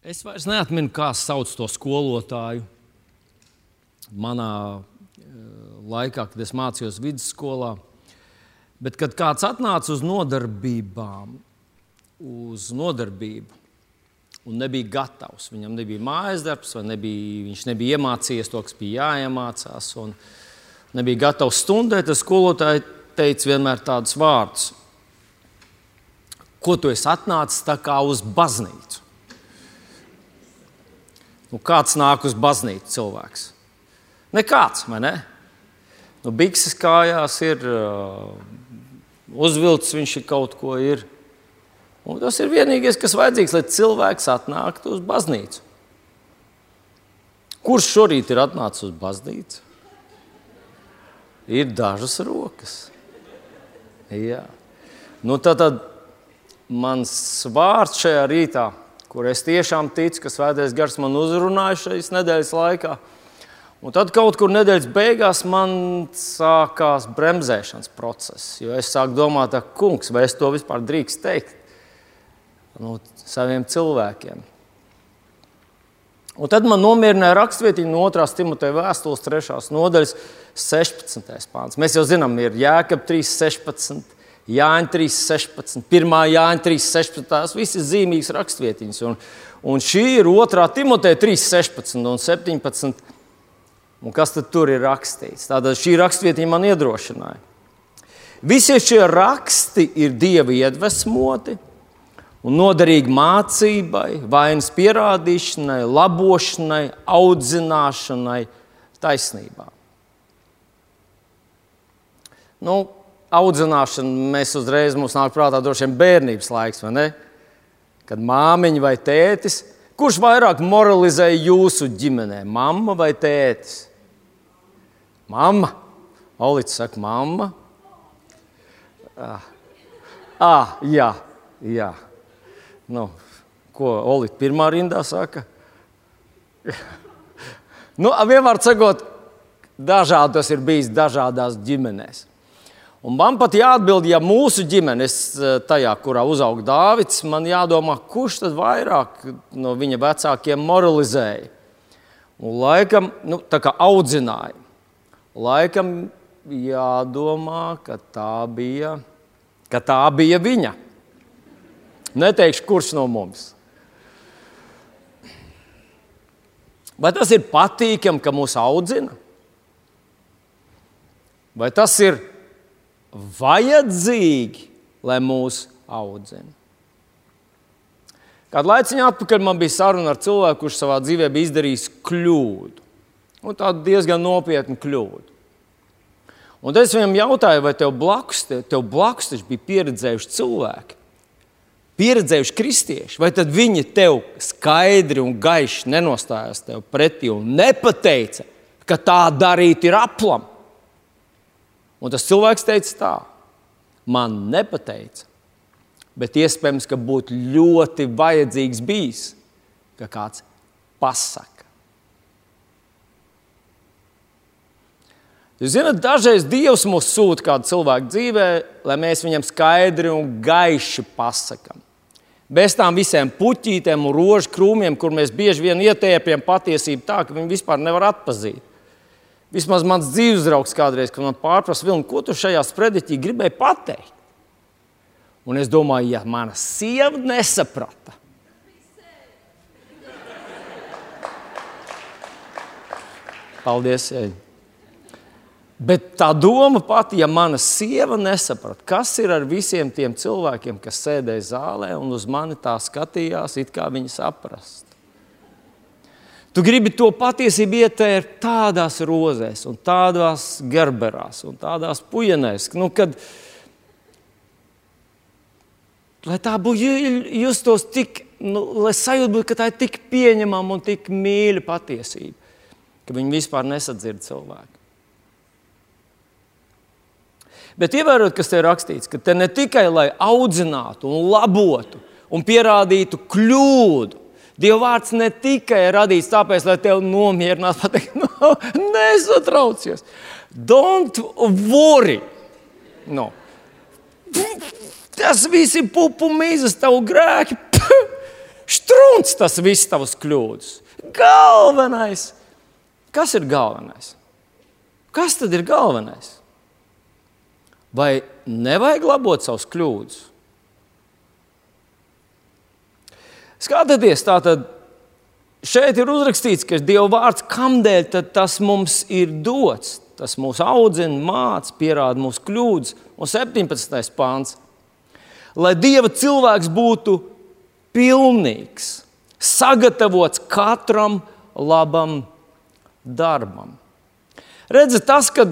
Es vairs neatceros, kā sauc to skolotāju. Manā eh, laikā, kad es mācījos vidusskolā, bet kad kāds atnāca uz nodarbībām, uz nodarbību, un nebija gatavs, viņam nebija mājas darbs, vai nebija, viņš nebija iemācījies to, kas bija jāiemācās, un nebija gatavs stundēt, tad skolotāji teica vienmēr tādus vārdus: Ko tu esi atnācis tā kā uz baznīcu? Nu, kāds nāk uz baznīcu cilvēks? Nekāds, vai ne? Nu, Bikses kājās ir uh, uzvilcis, viņš ir kaut ko ir. Un tas ir vienīgais, kas vajadzīgs, lai cilvēks atnāktu uz baznīcu. Kurš šorīt ir atnācis uz baznīcu? Ir dažas rokas. Jā. Nu, tad, tad mans vārds šajā rītā kur es tiešām ticu, ka Svētais Gars man uzrunāja šīs nedēļas laikā. Un tad kaut kur nedēļas beigās man sākās bremzēšanas process. Jo es sāku domāt, kungs, vai es to vispār drīkst teikt nu, saviem cilvēkiem. Un tad man nomierināja rakstvietiņa no 2. Timoteja vēstules 3. nodaļas 16. pāns. Mēs jau zinām, ir Jēkab 3.16. Jāņa 3.16, 1. Jāņa 3.16. Tās visas ir zīmīgas rakstvietiņas. Un, un šī ir 2. Timoteja 3.16 un 17. Un kas tad tur ir rakstīts? Tātad šī rakstvietiņa man iedrošināja. Visi šie raksti ir dieva iedvesmoti un noderīgi mācībai, vainas pierādīšanai, labošanai, audzināšanai, taisnībā. Nu, audzināšanu mēs uzreiz mums nāk prātā droši vien bērnības laiks, vai ne? Kad māmiņa vai tētis, kurš vairāk moralizēja jūsu ģimenē, mamma vai tētis? Mamma. Olīds saka, mamma. Ah, ah jā, jā. Nu, ko Olīds pirmā rindā saka? nu, vienmēr sakot, dažādi tas ir bijis dažādās ģimenēs. Un man pat jāatbild, ja mūsu ģimenes eh, tajā, kurā uzauga Dāvids, man jādomā, kurš tad vairāk no viņa vecākiem moralizēja. Un laikam, nu, tā kā audzināja. Laikam jādomā, ka tā bija, ka tā bija viņa. Neteikšu, kurš no mums. Vai tas ir patīkami, ka mūs audzina? Vai tas ir vajadzīgi, lai mūs audzina. Kādu laiciņu atpakaļ man bija saruna ar cilvēku, kurš savā dzīvē bija izdarījis kļūdu. Un tādu diezgan nopietnu kļūdu. Un es viņam jautāju, vai tev blakus, tev blakus bija pieredzējuši cilvēki, pieredzējuši kristieši, vai tad viņi tev skaidri un gaiši nenostājās tev pretī un nepateica, ka tā darīt ir aplam. Un tas cilvēks teica tā, man nepateica, bet iespējams, ka būtu ļoti vajadzīgs bijis, ka kāds pasaka. Jūs zināt, dažreiz Dievs mūs sūta kādu cilvēku dzīvē, lai mēs viņam skaidri un gaiši pasakām. Bez tām visiem puķītēm un rožu krūmiem, kur mēs bieži vien ietēpjam patiesību tā, ka viņi vispār nevar atpazīt. Vismaz mans dzīves draugs kādreiz, man pārprasa, Vilni, ko tu šajā sprediķī gribēji pateikt? Un es domāju, ja mana sieva nesaprata, Paldies! Ej. Bet tā doma pati, ja mana sieva nesaprata, kas ir ar visiem tiem cilvēkiem, kas sēdēja zālē un uz mani tā skatījās, it kā viņi saprast. Tu gribi to patiesību ietērt tādās rozēs, un tādās gerberās, un tādās puikenēs, nu, kad lai tā būtu justos tik, nu, lai sajūta būtu, ka tā ir tik pieņemama un tik mīļa patiesība, ka viņi vispār nesadzird cilvēku. Bet ievērot, kas te ir rakstīts, ka te ne tikai lai audzinātu un labotu un pierādītu kļūdu, Dieva vārds ne tikai ir radīts tāpēc, lai tevi nomierinātu, pateikt, no, nesatraucies. Don't worry. No. Tas viss ir pupu mīzes, tavu grēki. Strunts tas viss tavs kļūdas. Galvenais. Kas ir galvenais? Kas tad ir galvenais? Vai nevajag labot savus kļūdas? Skatieties, tātad šeit ir uzrakstīts, ka Dieva vārds, kamdēļ tas mums ir dots. Tas mūs audzina, māca, pierāda mūsu kļūdas. Un 17. pāns. Lai Dieva cilvēks būtu pilnīgs, sagatavots katram labam darbam. Redziet, tas, ka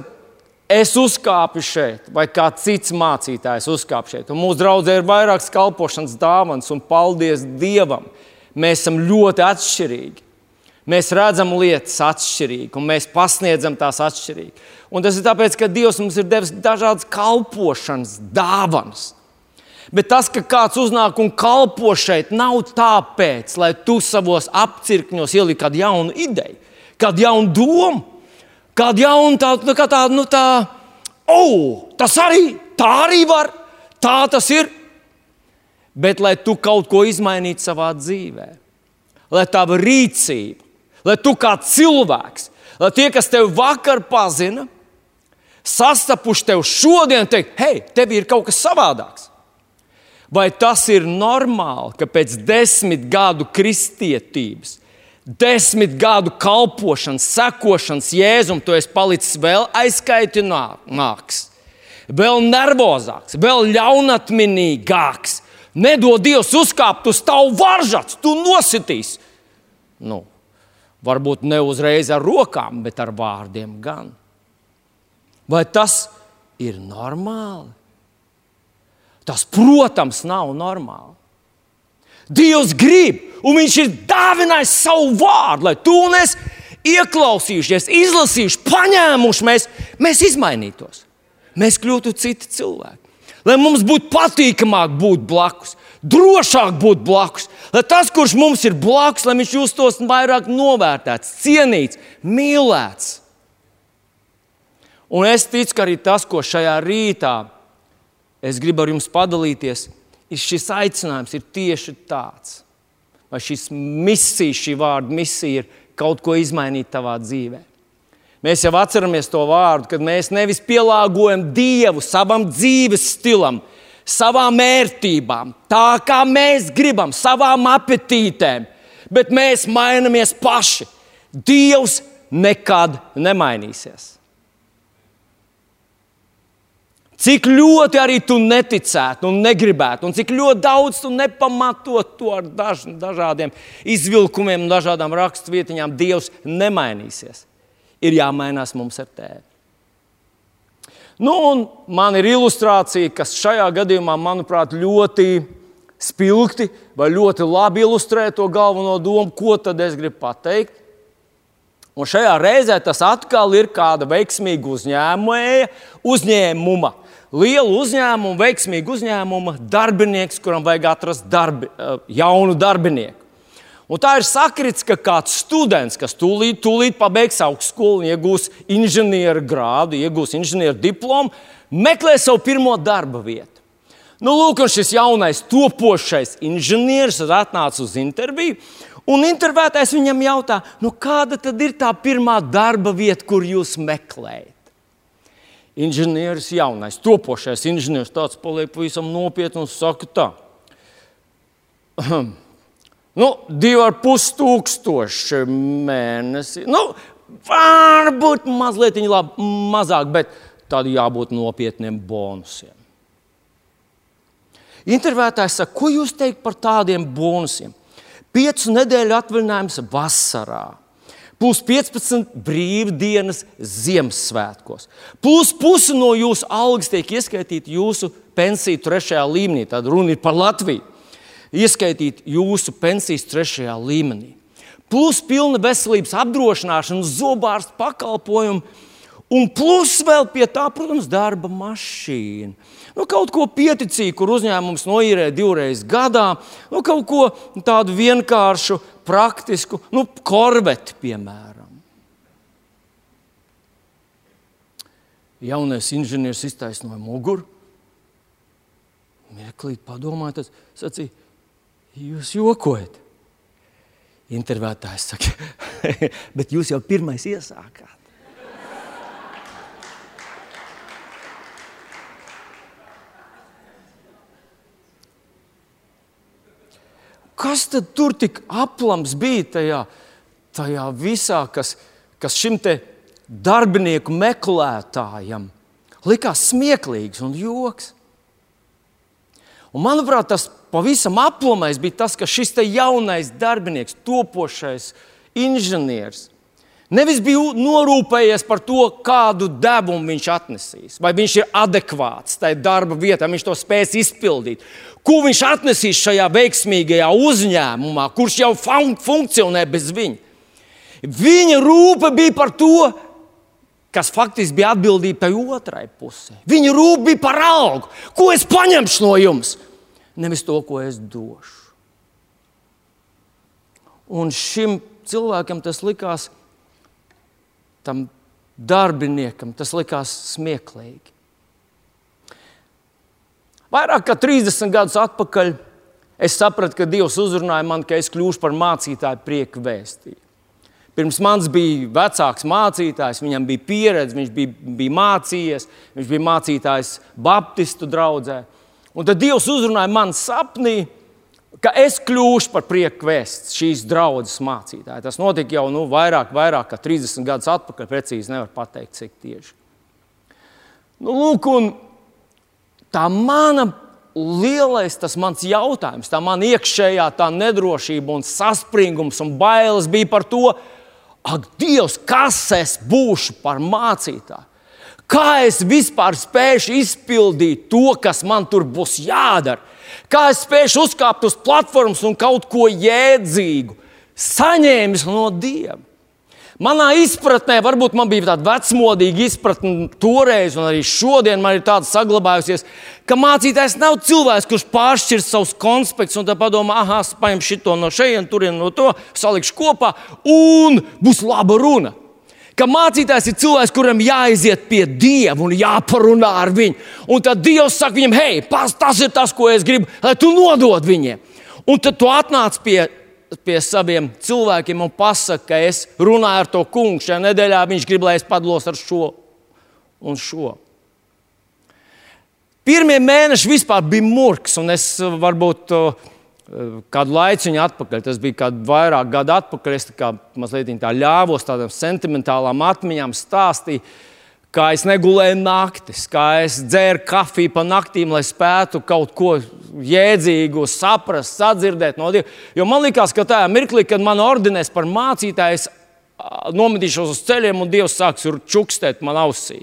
es uzkāpu šeit, vai kāds cits mācītājs uzkāpa šeit, un mūsu draudzē ir vairākas kalpošanas dāvanas, un paldies Dievam, mēs esam ļoti atšķirīgi. Mēs redzam lietas atšķirīgi, un mēs pasniedzam tās atšķirīgi. Un tas ir tāpēc, ka Dievs mums ir devis dažādas kalpošanas dāvanas. Bet tas, ka kāds uznāk un kalpo šeit, nav tāpēc, lai tu savos apcirkņos ielikt kādu jaunu ideju, kādu jaunu domu, kādu jaunu tādu, nu, kā tādu, nu tā, oh, tas arī, tā arī var, tā tas ir. Bet lai tu kaut ko izmainītu savā dzīvē, lai tava rīcība, lai tu kā cilvēks, lai tie, kas tevi vakar pazina, sastapuši tevi šodien, teikt, hei, tev ir kaut kas savādāks. Vai tas ir normāli, ka pēc desmit gadu kristietības, desmit gadu kalpošanas, sekošanas jēzum, tu esi palicis vēl aizkaitināks, vēl nervozāks, vēl ļaunatminīgāks? Nedod Dievs uzkāpt uz tavu varžats, tu nositīs. Nu, Varbūt ne uzreiz ar rokām, bet ar vārdiem gan. Vai tas ir normāli? Tas, protams, nav normāli. Dievs grib, un Viņš ir dāvinājis savu vārdu, lai tu un es ieklausījušies, izlasījuši, paņēmuši, mēs, mēs izmainītos. Mēs kļūtu citi cilvēki. Lai mums būtu patīkamāk būt blakus, drošāk būt blakus. Lai tas, kurš mums ir blakus, lai viņš justos vairāk novērtēts, cienīts, mīlēts. Un es ticu, ka arī tas, ko šajā rītā es gribu ar jums padalīties, ir šis aicinājums ir tieši tāds. Vai šis misija, šī vārda misija ir kaut ko izmainīt tavā dzīvē. Mēs jau atceramies to vārdu, kad mēs nevis pielāgojam Dievu savam dzīves stilam, savām vērtībām, tā kā mēs gribam, savām apetītēm, bet mēs mainamies paši. Dievs nekad nemainīsies. Cik ļoti arī tu neticētu un negribētu, un cik ļoti daudz tu nepamatot to ar daž, dažādiem izvilkumiem, dažādām raksturvietiņām, Dievs nemainīsies. Ir jāmainās mums ar tēvi. Nu, man ir ilustrācija, kas šajā gadījumā, manuprāt, ļoti spilgti vai ļoti labi ilustrē to galveno domu, ko tad es gribu pateikt. Un šajā reizē tas atkal ir kāda veiksmīga uzņēmēja, uzņēmuma, liela uzņēmuma, veiksmīga uzņēmuma darbinieks, kuram vajag atrast darbi, eh, jaunu darbinieku. Un tā ir sakrits, ka kāds students, kas tūlīt, tūlīt pabeigs augstskolu, iegūs inženieru grādu, iegūs inženieru diplomu, meklē savu pirmo darba vietu. Nu, lūk, šis jaunais topošais inženieris ir atnācis uz interviju, un intervētājs viņam jautā, nu, kāda tad ir tā pirmā darba vieta, kur jūs meklējat? Inženieris, jaunais, topošais inženieris, tāds paliek pavisam nopietni un saka tā. Nu, divi ar pus tūkstoši mēnesi. Nu, varbūt mazliet lab, mazāk, bet tādiem jābūt nopietniem bonusiem. Intervētājs saka, ko jūs teikt par tādiem bonusiem? Piecu nedēļu atvaļinājums vasarā, plus 15 brīvdienas Ziemassvētkos, plus pusi no jūsu algas tiek ieskaitīta jūsu pensiju trešajā līmenī. Tad runa ir par Latviju ieskaitīt jūsu pensijas trešajā līmenī. Plus pilna veselības apdrošināšana, zobārsta pakalpojumu, un plus vēl pie tā, protams, darba mašīna. Nu, kaut ko pieticīgu, kur uzņēmums noīrē divreiz gadā, nu, kaut ko tādu vienkāršu, praktisku, nu, korveti, piemēram. Jaunais inženieris iztaisnoja muguru. Mirklīt padomāja, tas sacīja, Jūs jokojat. Intervētājs saka, bet jūs jau pirmais iesākāt. Kas tad tur tik aplams bija tajā, tajā visā, kas, kas šim darbinieku meklētājam likās smieklīgs un joks? Un, manuprāt, tas pavisam aplamais bija tas, ka šis jaunais darbinieks, topošais inženieris, nevis bija norūpējies par to, kādu devumu viņš atnesīs, vai viņš ir adekvāts tajā darba vietā, viņš to spēs izpildīt, ko viņš atnesīs šajā veiksmīgajā uzņēmumā, kurš jau fun funkcionē bez viņa. Viņa rūpe bija par to, kas faktiski bija atbildība tai otrai pusē. Viņa rūpe bija par algu. Ko es paņemšu no jums? Nevis to, ko es došu. Un šim cilvēkam tas likās, tam darbiniekam, tas likās smieklīgi. Vairāk kā 30 gadus atpakaļ es sapratu, ka Dievs uzrunāja mani, ka es kļūšu par mācītāju prieku vēstīju. Pirms manis bija vecāks mācītājs, viņam bija pieredze, viņš bija, bija mācījies, viņš bija mācītājs Baptistu draugā. Un tad Dievs uzrunāja man sapnī, ka es kļūšu par prieku vēsts šīs draudzes mācītāju. Tas notika jau nu, vairāk, vairāk kā 30 gadus atpakaļ. Precīzi nevar pateikt, cik tieši. Nu, lūk, tā mana lielais tas mans jautājums, tā man iekšējā tā nedrošība un saspringums un bailes bija par to, ak, Dievs, kas es būšu par mācītāju. Kā es vispār spēšu izpildīt to, kas man tur būs jādara? Kā es spēšu uzkāpt uz platformas un kaut ko jēdzīgu saņēmis no Dieva? Manā izpratnē, varbūt man bija tāda vecmodīga izpratne toreiz, un arī šodien man ir tāda saglabājusies, ka mācītājs nav cilvēks, kurš pāršķir savus konspektus un padomā, ah, paņem šo no šejienes, turien no to, salikšu kopā, un būs laba runa. Ka mācītājs ir cilvēks, kuram jāiziet pie Dieva un jāparunā ar viņu. Un tad Dievs saka viņam, hei, tas ir tas, ko es gribu, lai tu nodod viņiem. Un tad tu atnāc pie pie saviem cilvēkiem un pasakā, ka es runāju ar to kungu. Šajā nedēļā viņš grib, lai es padalos ar šo un šo. Pirmie mēneši vispār bija murgs, un es uh, varbūt uh, kādu laiku atpakaļ, tas bija kādi vairāk gadu atpakaļ, es tā kā mazliet tā ļāvos tādām sentimentālām atmiņām stāstīt kā es negulēju naktis, kā es dzēru kafiju pa naktīm, lai spētu kaut ko jēdzīgu saprast, sadzirdēt no Dieva. Jo man liekas, ka tajā mirklī, kad man ordinēs par mācītāju, es nometīšos uz ceļiem un Dievs sāks čukstēt man ausī.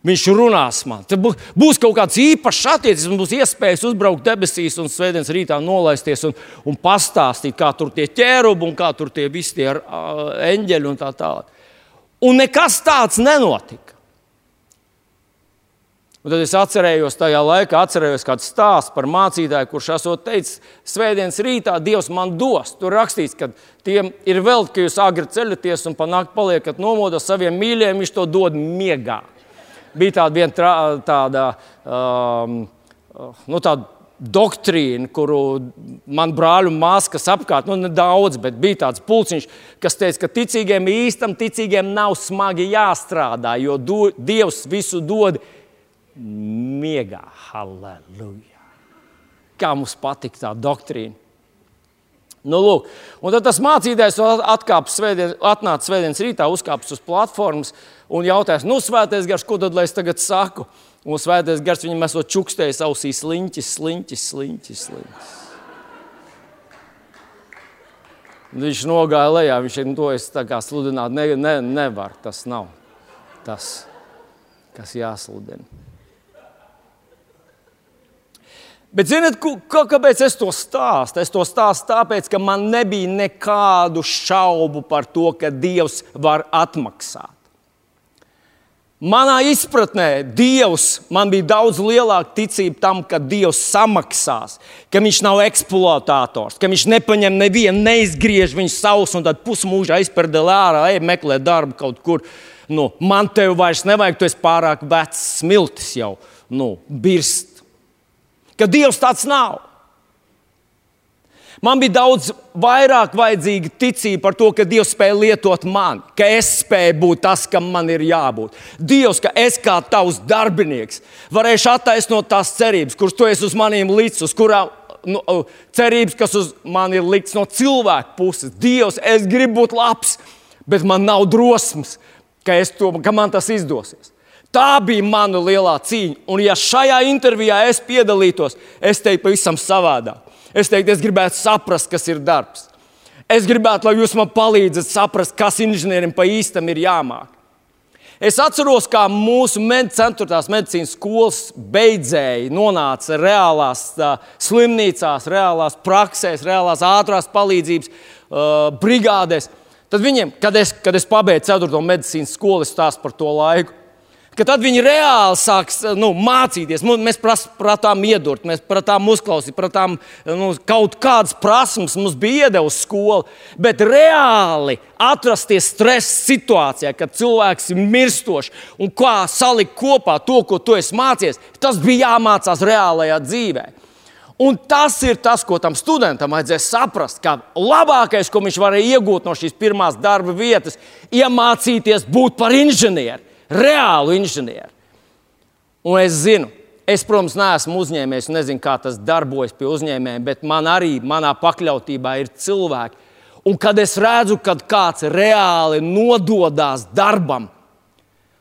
Viņš runās man. Tad būs kaut kāds īpašs attiecības, man būs iespējas uzbraukt debesīs un svētdienas rītā nolaisties un, un pastāstīt, kā tur tie ķērubi un kā tur tie visi tie eņģeļi un tā tālāk. Un nekas tāds nenotika. Un tad es atcerējos, tajā laikā atcerējos kādu stāstu par mācītāju, kurš esot teicis, Svētdienas rītā Dievs man dos. Tur rakstīts, ka tiem ir vēl, ka jūs agri ceļaties un panākt paliekat nomodā saviem mīļiem, viņš to dod miegā. Bija tāda viena trā, tāda, um, nu, tāda doktrīna, kuru man brāļu māsas apkārt, nu, nedaudz, bet bija tāds pulciņš, kas teica, ka ticīgiem īstam ticīgiem nav smagi jāstrādā, jo do, Dievs visu dod miegā. Halleluja! Kā mums patīk tā doktrīna. Nu, lūk, un tad tas mācītājs svētdien, atnāca svētdienas rītā, uzkāpis uz platformas un jautājās, nu, svētais gars, ko tad lai es tagad saku? Un svētais gars viņam esot čukstējis ausīs sliņķis, sliņķis, sliņķis. sliņķis. Viņš nogāja lejā, viņš ir to es tā kā sludināt, ne, ne, nevar, tas nav tas, kas jāsludina. Bet, zinot, kāpēc es to stāstu? Es to stāstu tāpēc, ka man nebija nekādu šaubu par to, ka Dievs var atmaksāt. Manā izpratnē Dievs man bija daudz lielāka ticība tam, ka Dievs samaksās, ka Viņš nav eksploatators, ka Viņš nepaņem nevienu, neizgriež viņu savus un tad pusmūžā aizperdē ārā, ej, meklē darbu kaut kur. Nu, man te vairs nevajag, tu esi pārāk vecs, smiltis jau, nu, birst ka Dievs tāds nav. Man bija daudz vairāk vajadzīga ticība par to, ka Dievs spēja lietot mani, ka es spēju būt tas, kam man ir jābūt. Dievs, ka es kā tavs darbinieks varēšu attaisnot tās cerības, kuras tu esi uz maniem līdzi, uz kurām nu, cerības, kas uz mani ir likts no cilvēka puses. Dievs, es gribu būt labs, bet man nav drosmes, ka, to, ka man tas izdosies. Tā bija mana lielā cīņa. Un, ja šajā intervijā es piedalītos, es teiktu pavisam savādāk. Es teiktu, es gribētu saprast, kas ir darbs. Es gribētu, lai jūs man palīdzat saprast, kas inženierim pa īstam ir jāmāk. Es atceros, kā mūsu med, centrālās medicīnas skolas beidzēji nonāca reālās uh, slimnīcās, reālās praksēs, reālās ātrās palīdzības uh, brigādēs. Tad viņiem, kad es, kad es pabeidzu 4. medicīnas skolu, es stāstu par to laiku ka tad viņi reāli sāks nu, mācīties. Mēs prasām iedurt, mēs prasām uzklausīt, prasām nu, kaut kādas prasmes, mums bija iedevusi skola. Bet reāli atrasties stresa situācijā, kad cilvēks ir mirstošs un kā salikt kopā to, ko tu esi mācījies, tas bija jāmācās reālajā dzīvē. Un tas ir tas, ko tam studentam vajadzēja saprast, ka labākais, ko viņš varēja iegūt no šīs pirmās darba vietas, ir iemācīties būt par inženieri reālu inženieri. Un es zinu, es, protams, neesmu uzņēmējs un nezinu, kā tas darbojas pie uzņēmējiem, bet man arī manā pakļautībā ir cilvēki. Un kad es redzu, kad kāds reāli nododas darbam,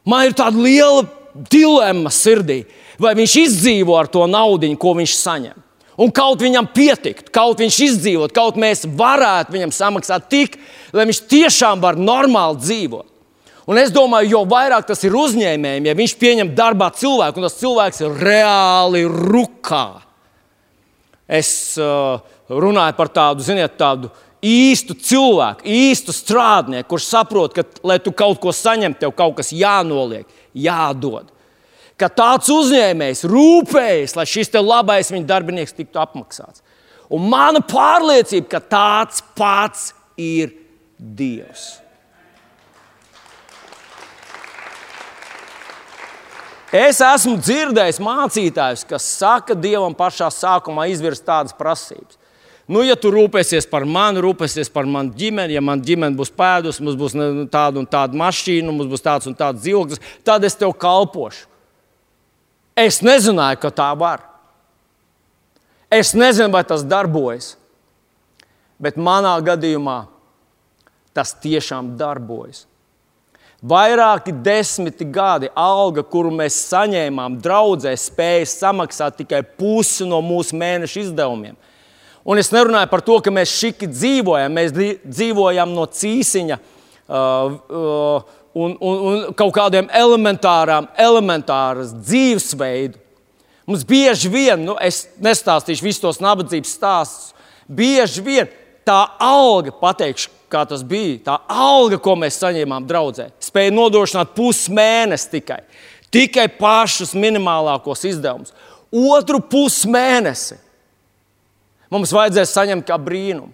man ir tāda liela dilemma sirdī. Vai viņš izdzīvo ar to naudu, ko viņš saņem? Un kaut viņam pietikt, kaut viņš izdzīvot, kaut mēs varētu viņam samaksāt tik, lai viņš tiešām var normāli dzīvot. Un es domāju, jo vairāk tas ir uzņēmējiem, ja viņš pieņem darbā cilvēku, un tas cilvēks ir reāli rukā. Es uh, runāju par tādu, ziniet, tādu īstu cilvēku, īstu strādnieku, kurš saprot, ka, lai tu kaut ko saņemtu, tev kaut kas jānoliek, jādod. Ka tāds uzņēmējs rūpējas, lai šis labais viņa darbinieks tiktu apmaksāts. Un mana pārliecība, ka tāds pats ir Dievs. Es esmu dzirdējis mācītājus, kas saka Dievam pašā sākumā izvirs tādas prasības. Nu, ja tu rūpēsies par mani, rūpēsies par manu ģimeni, ja man ģimene būs pēdus, mums būs tāda un tāda mašīna, mums būs tāds un tāds dzīvoklis, tad es tev kalpošu. Es nezināju, ka tā var. Es nezinu, vai tas darbojas. Bet manā gadījumā tas tiešām darbojas. Vairāki desmiti gadi alga, kuru mēs saņēmām, draudzē spēja samaksāt tikai pusi no mūsu mēneša izdevumiem. Un es nerunāju par to, ka mēs šiki dzīvojam, mēs dzīvojam no cīsiņa uh, uh, un, un, un kaut kādiem elementārām, elementāras dzīvesveidu. Mums bieži vien, nu, es nestāstīšu visus tos nabadzības stāstus, bieži vien tā alga, pateikšu, kā tas bija, tā alga, ko mēs saņēmām draudzē, spēja nodrošināt pusmēnesi tikai. Tikai pašus minimālākos izdevumus. Otru pusmēnesi mums vajadzēs saņemt kā brīnumu.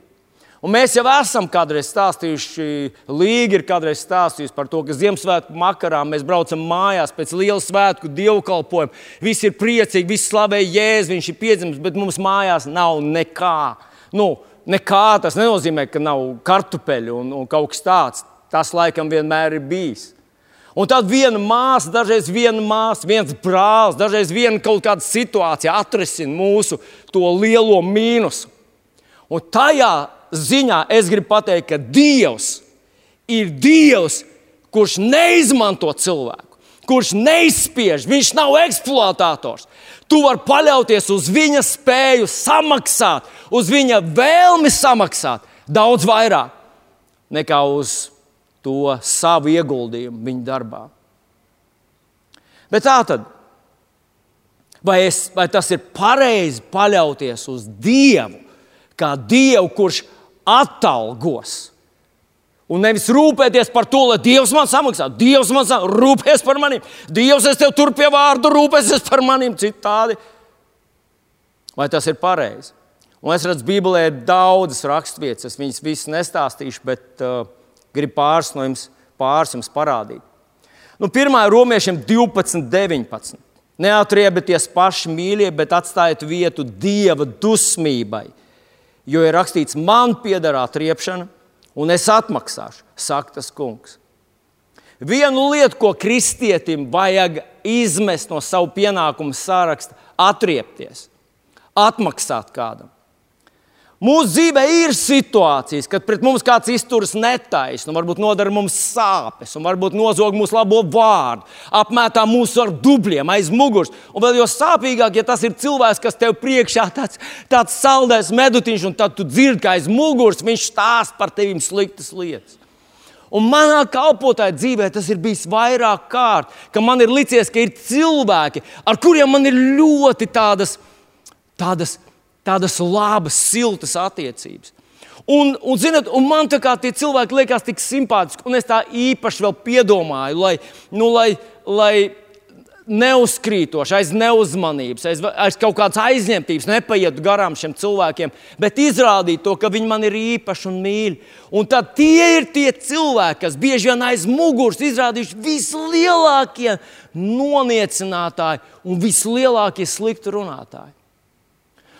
Un mēs jau esam kādreiz stāstījuši, Līga ir kādreiz stāstījusi par to, ka Ziemassvētku makarā mēs braucam mājās pēc liela svētku dievkalpojuma. Visi ir priecīgi, visi slavē Jēzu, viņš ir piedzimis, bet mums mājās nav nekā. Nu, nekā tas nenozīmē, ka nav kartupeļu un, un kaut kas tāds. Tas laikam vienmēr ir bijis. Un tad viena māsa, dažreiz viena māsa, viens brālis, dažreiz viena kaut kāda situācija atrisina mūsu to lielo mīnusu. Un tajā ziņā es gribu pateikt, ka Dievs ir Dievs, kurš neizmanto cilvēku, kurš neizspiež, viņš nav eksploatators. Tu vari paļauties uz viņa spēju samaksāt, uz viņa vēlmi samaksāt daudz vairāk nekā uz to savu ieguldījumu viņa darbā. Bet tā tad, vai, es, vai tas ir pareizi paļauties uz Dievu, kā Dievu, kurš atalgos? Un nevis rūpēties par to, lai Dievs man samaksā. Dievs man samaksā, rūpēs par maniem. Dievs, es tev tur pie vārdu rūpēsies par maniem citādi. Vai tas ir pareizi? Un es redzu, Bībelē ir daudzas raksturvietas. Es viņas visas nestāstīšu, bet uh, gribu pāris no jums, pāris jums parādīt. Nu, pirmā ir romiešiem 12, 19. Neatriebieties paši mīļie, bet atstājiet vietu dieva dusmībai. jo ir rakstīts, man piederā triepšana, un es atmaksāšu, saka tas kungs. Vienu lietu, ko kristietim vajag izmest no savu pienākumu saraksta, atriepties, atmaksāt kādam. Mūsu dzīvē ir situācijas, kad pret mums kāds izturas netaisni, varbūt nodara mums sāpes, un varbūt nozog mūsu labo vārdu, apmētā mūsu ar dubļiem aiz muguras. Un vēl jau sāpīgāk, ja tas ir cilvēks, kas tev priekšā tāds, tāds saldais medutiņš, un tad tu dzirdi, ka aiz muguras viņš stāsta par tevi sliktas lietas. Un manā kalpotāja dzīvē tas ir bijis vairāk kārt, ka man ir licies, ka ir cilvēki, ar kuriem man ir ļoti tādas, tādas tādas labas, siltas attiecības. Un, un, zinat, un man tie cilvēki liekas tik simpātiski, un es tā īpaši vēl piedomāju, lai, nu, lai, lai neuzkrītoši, aiz neuzmanības, aiz, aiz kaut kādas aizņemtības nepaietu garām šiem cilvēkiem, bet izrādīt to, ka viņi man ir īpaši un mīļi. Un tad tie ir tie cilvēki, kas bieži vien aiz muguras izrādījuši vislielākie noniecinātāji un vislielākie slikti runātāji.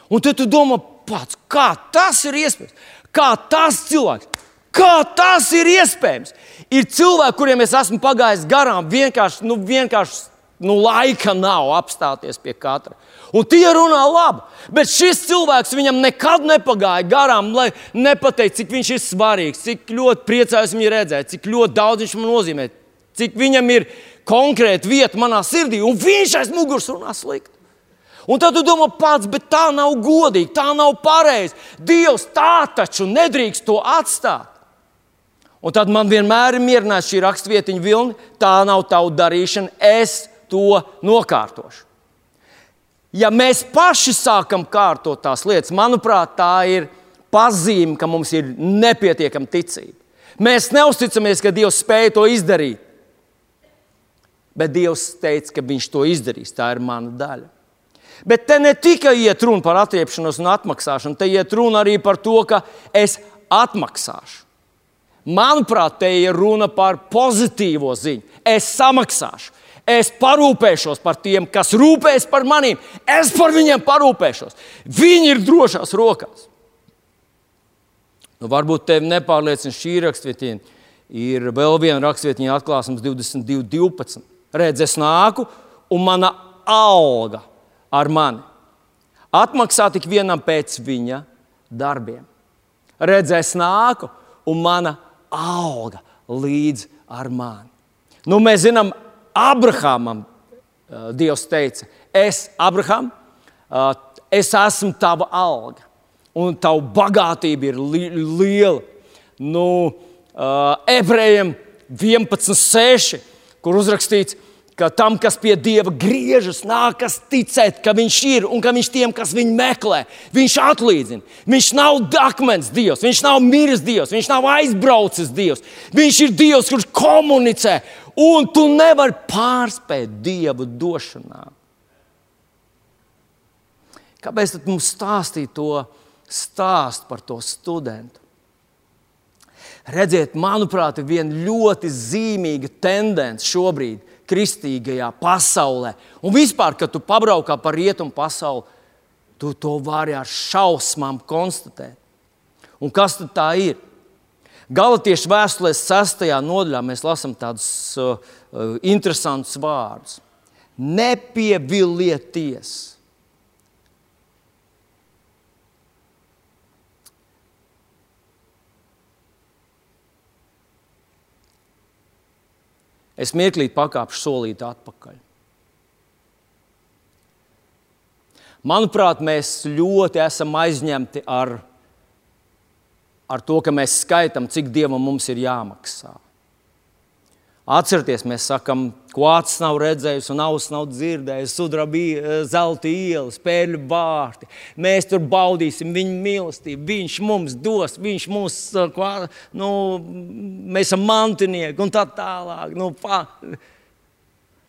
Un tad tu domā, pats, kā tas ir iespējams? Kā tas cilvēks? Kā tas ir iespējams? Ir cilvēki, kuriem es esmu pagājis garām, vienkārši, nu, vienkārši nu, laika nav apstāties pie katra. Un tie runā labi, bet šis cilvēks viņam nekad nepagāja garām, lai nepateiktu, cik viņš ir svarīgs, cik ļoti priecājos viņu redzēt, cik ļoti daudz viņš man nozīmē, cik viņam ir konkrēta vieta manā sirdī, un viņš aiz muguras runā slikti. Un tad tu domā, pats, bet tā nav godīgi, tā nav pareizi. Dievs tā taču nedrīkst to atstāt. Un tad man vienmēr ir mierināts šī rakstvietiņa vilni, tā nav tava darīšana, es to nokārtošu. Ja mēs paši sākam kārtot tās lietas, manuprāt, tā ir pazīme, ka mums ir nepietiekama ticība. Mēs neusticamies, ka Dievs spēja to izdarīt. Bet Dievs teica, ka Viņš to izdarīs. Tā ir mana daļa. Bet te ne tikai iet runa par atriepšanos un atmaksāšanu, te iet runa arī par to, ka es atmaksāšu. Manuprāt, te ir runa par pozitīvo ziņu. Es samaksāšu, es parūpēšos par tiem, kas rūpēs par maniem. Es par viņiem parūpēšos. Viņi ir drošās rokās. Nu, varbūt tevi nepārliecina šī rakstvietiņa. Ir vēl viena rakstvietiņa, atklāsmes 22, 12. Redz, es nāku un mana alga ar mani. Atmaksā tik vienam pēc viņa darbiem. Redzēs, nāku, un mana auga līdz ar mani. Nu, mēs zinām, Abrahamam Dievs teica, es, Abraham, es esmu tava alga, un tava bagātība ir li liela. Nu, ebrejiem 11.6, kur uzrakstīts, ka tam, kas pie Dieva griežas, nākas ticēt, ka Viņš ir un ka Viņš tiem, kas viņu meklē, Viņš atlīdzina. Viņš nav akmens Dievs, Viņš nav miris Dievs, Viņš nav aizbraucis Dievs. Viņš ir Dievs, kurš komunicē, un tu nevari pārspēt Dieva došanā. Kāpēc mums stāstīt to stāstu par to studentu? Redziet, manuprāt, ir viena ļoti zīmīga tendence šobrīd kristīgajā pasaulē. Un vispār, kad tu pabraukā pa rietumu pasauli, tu to vari ar šausmām konstatēt. Un kas tad tā ir? Galatiešu vēstulēs, 6. nodaļā, mēs lasām tādus uh, uh, interesantus vārdus. Nepievilieties! Es mirklīt pakāpšu solīti atpakaļ. Manuprāt, mēs ļoti esam aizņemti ar, ar to, ka mēs skaitām, cik dievam mums ir jāmaksā. Atcerieties, mēs sakām, ko acis nav redzējis un auss nav dzirdējis, sudraba zelta iela, spēļu vārti. Mēs tur baudīsim viņa mīlestību, viņš mums dos, viņš mums, nu, mēs esam mantinieki un tā tālāk. Nu, pā.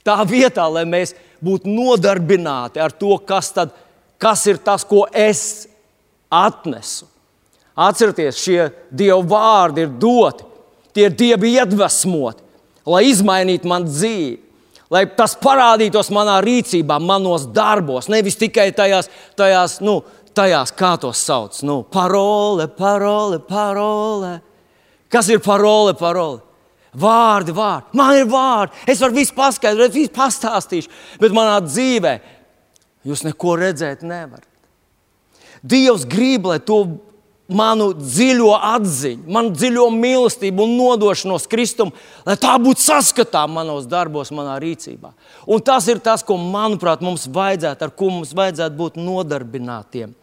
Tā vietā, lai mēs būtu nodarbināti ar to, kas, tad, kas ir tas, ko es atnesu. Atcerieties, šie dievu vārdi ir doti, tie ir dievi iedvesmoti lai izmainītu manu dzīvi. Lai tas parādītos manā rīcībā, manos darbos, nevis tikai tajās, tajās nu, tajās, kā to sauc. Nu, parole, parole, parole. Kas ir parole, parole? Vārdi, vārdi. Man ir vārdi. Es varu visu paskaidrot, visu pastāstīšu, bet manā dzīvē jūs neko redzēt nevarat. Dievs grib, lai to manu dziļo atziņu, manu dziļo mīlestību un nodošanos Kristum, lai tā būtu saskatāma manos darbos, manā rīcībā. Un tas ir tas, ko, manuprāt, mums vajadzētu, ar ko mums vajadzētu būt nodarbinātiem.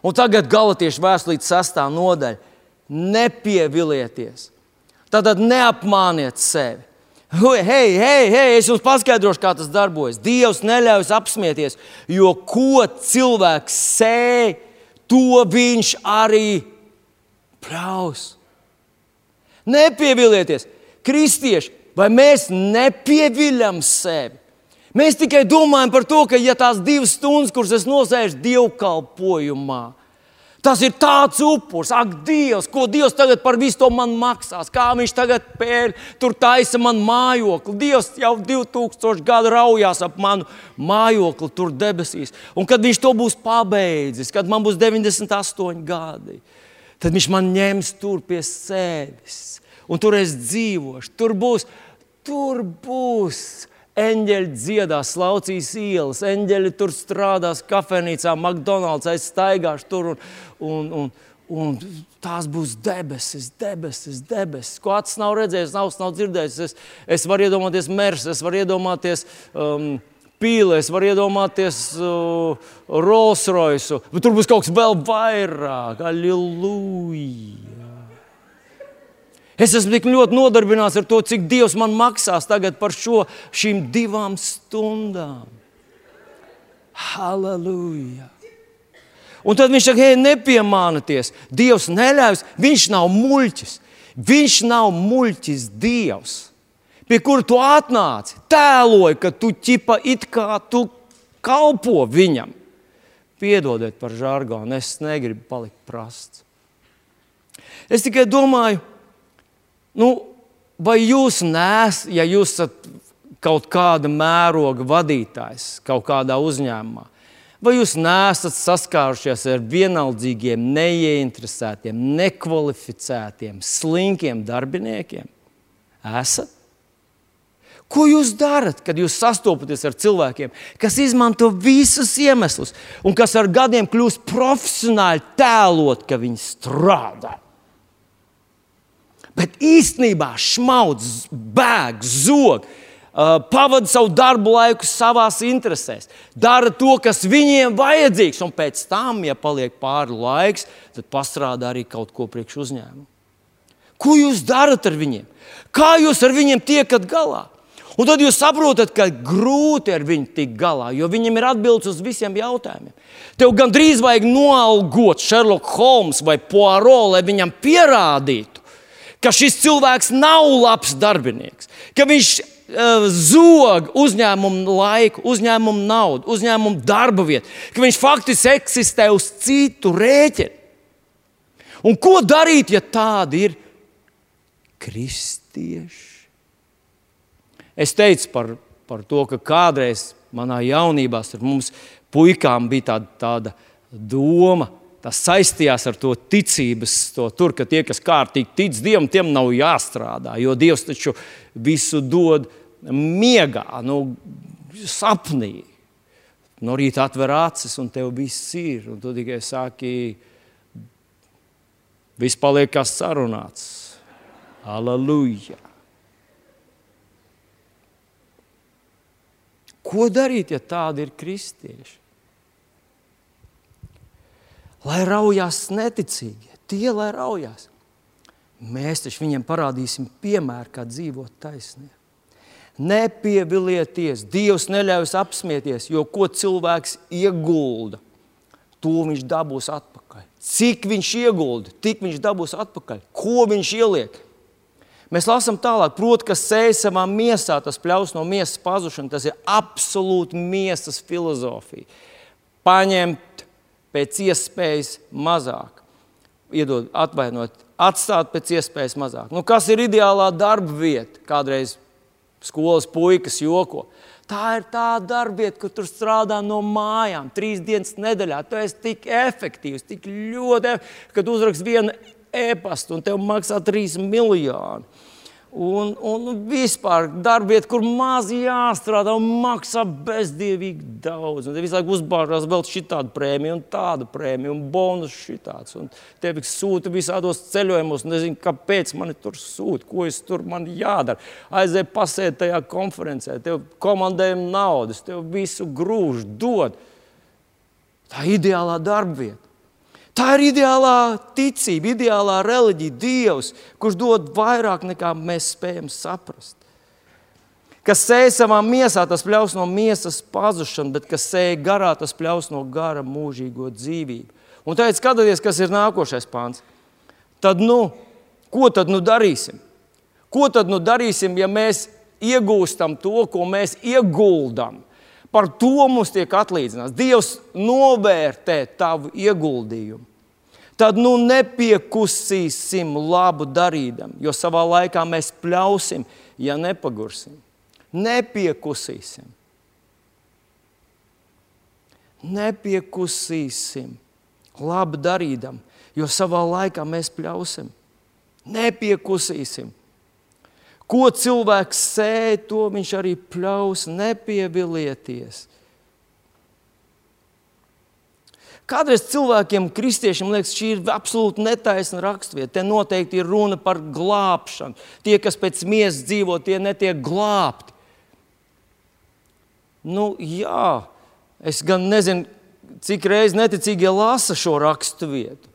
Un tagad galatiešu vēstulītes sastā nodaļa. Nepievilieties! Tātad neapmāniet sevi. Hei, hei, hei, es jums paskaidrošu, kā tas darbojas. Dievs neļauj apsmieties, jo ko cilvēks sēž, to viņš arī praus. Nepievilieties, kristieši, vai mēs nepieviļam sevi? Mēs tikai domājam par to, ka ja tās divas stundas, kuras es nosēžu dievkalpojumā, Tas ir tāds upurs, ak, Dievs, ko Dievs tagad par visu to man maksās. Kā viņš tagad pēļ, tur taisa man mājokli. Dievs jau 2000 gadu raujās ap manu mājokli tur debesīs. Un kad viņš to būs pabeidzis, kad man būs 98 gadi, tad viņš man ņems tur pie sevis. Un tur es dzīvošu, tur būs, tur būs Eņģeļi dziedās, laucīs ielas, eņģeļi tur strādās, kafejnīcā, McDonald's, es staigāšu tur. Un, un, un, un tās būs debesis, debesis, debesis. Ko acis nav redzējis, nav, nav dzirdējis. Es, es varu iedomāties mērs, es varu iedomāties. Um, Pīlē, es varu iedomāties uh, Rolls Royce, bet tur būs kaut kas vēl vairāk. Aleluja! Es esmu tik ļoti nodarbināts ar to, cik Dievs man maksās tagad par šo, šīm divām stundām. Halleluja! Un tad viņš saka, hei, nepiemānieties. Dievs neļaus, viņš nav muļķis. Viņš nav muļķis Dievs, pie kura tu atnāci, tēloji, ka tu ķipa it kā tu kalpo viņam. Piedodiet par žargonu, es negribu palikt prasts. Es tikai domāju, Nu, vai jūs nesat, ja jūs esat kaut kāda mēroga vadītājs kaut kādā uzņēmumā, vai jūs nesat saskārušies ar vienaldzīgiem, neieinteresētiem, nekvalificētiem, slinkiem darbiniekiem? Esat? Ko jūs darat, kad jūs sastopaties ar cilvēkiem, kas izmanto visus iemeslus un kas ar gadiem kļūst profesionāli tēlot, ka viņi strādā? Bet īstenībā šmaudz, bēg, zog. Pavada savu darbu laiku savās interesēs, dara to, kas viņiem vajadzīgs, un pēc tam, ja paliek pāri laiks, tad pastrādā arī kaut ko priekš uzņēmumu. Ko jūs darat ar viņiem? Kā jūs ar viņiem tiekat galā? Un tad jūs saprotat, ka grūti ar viņu tikt galā, jo viņam ir atbildes uz visiem jautājumiem. Tev gandrīz vajag noalgot Sherlock Holmes vai Poirot, lai viņam pierādītu, ka šis cilvēks nav labs darbinieks, ka viņš uh, zog uzņēmumu laiku, uzņēmumu naudu, uzņēmumu darba vietu, ka viņš faktiski eksistē uz citu rēķinu. Un ko darīt, ja tādi ir kristieši? Es teicu par, par to, ka kādreiz manā jaunībā ar mums puikām bija tāda, tāda doma, tas saistījās ar to ticības, to tur, ka tie, kas kārtīgi tic Dievam, tiem nav jāstrādā. Jo Dievs taču visu dod miegā, nu, sapnī. No rīta atver acis, un tev viss ir. Tu tikai sāki, viss paliek kā sarunāts. Aleluja! Ko darīt, ja tādi ir kristieši? Lai raujās neticīgie, tie lai raujās. Mēs taču viņiem parādīsim piemēru, kā dzīvot taisnīgi. Nepievilieties, Dievs neļaus apsmieties, jo ko cilvēks iegulda, to viņš dabūs atpakaļ. Cik viņš iegulda, tik viņš dabūs atpakaļ. Ko viņš ieliek? Mēs lasām tālāk, proti, kas sēž savā miesā, tas pļaus no miesas pazušana. Tas ir absolūti miesas filozofija. Paņemt pēc iespējas mazāk. Iedod, atvainot, atstāt pēc iespējas mazāk. Nu, kas ir ideālā darba vieta? Kādreiz Skolas puikas joko. Tā ir tā darbvieta, kur tur strādā no mājām, trīs dienas nedēļā. Tu esi tik efektīvs, tik ļoti, kad uzrakst vienu e-pastu un tev maksā 3 miljoni. Un, un vispār darbiet, kur maz jāstrādā un maksā bezdievīgi daudz. Un te visu laiku uzbārās vēl šādu prēmiju, un tādu prēmiju, un bonus šitāds. Un tevi sūta visādos ceļojumos, nezinu, kāpēc man tur sūta, ko es tur man jādara. Aizēj pasēt tajā konferencē, tev komandējam naudas, tev visu grūž, dod. Tā ideālā darbvieta. Tā ir ideālā ticība, ideālā reliģija, Dievs, kurš dod vairāk nekā mēs spējam saprast. Kas sēž savā miesā, tas pļaus no miesas pazušanu, bet kas sēž garā, tas pļaus no gara mūžīgo dzīvību. Un tagad skatieties, kas ir nākošais pāns. Tad, nu, ko tad nu darīsim? Ko tad nu darīsim, ja mēs iegūstam to, ko mēs ieguldam? Par to mums tiek atlīdzināts. Dievs novērtē tavu ieguldījumu. Tad nu nepiekusīsim labu darīdam, jo savā laikā mēs pļausim, ja nepagursim. Nepiekusīsim. Nepiekusīsim labu darīdam, jo savā laikā mēs pļausim. Nepiekusīsim. Ko cilvēks sēž, to viņš arī pļaus, nepievilieties. Kādreiz cilvēkiem, kristiešiem, liekas, šī ir absolūti netaisna raksturvieta. Te noteikti ir runa par glābšanu. Tie, kas pēc miesas dzīvo, tie netiek glābti. Nu, jā, es gan nezinu, cik reizes neticīgie lasa šo raksturvietu.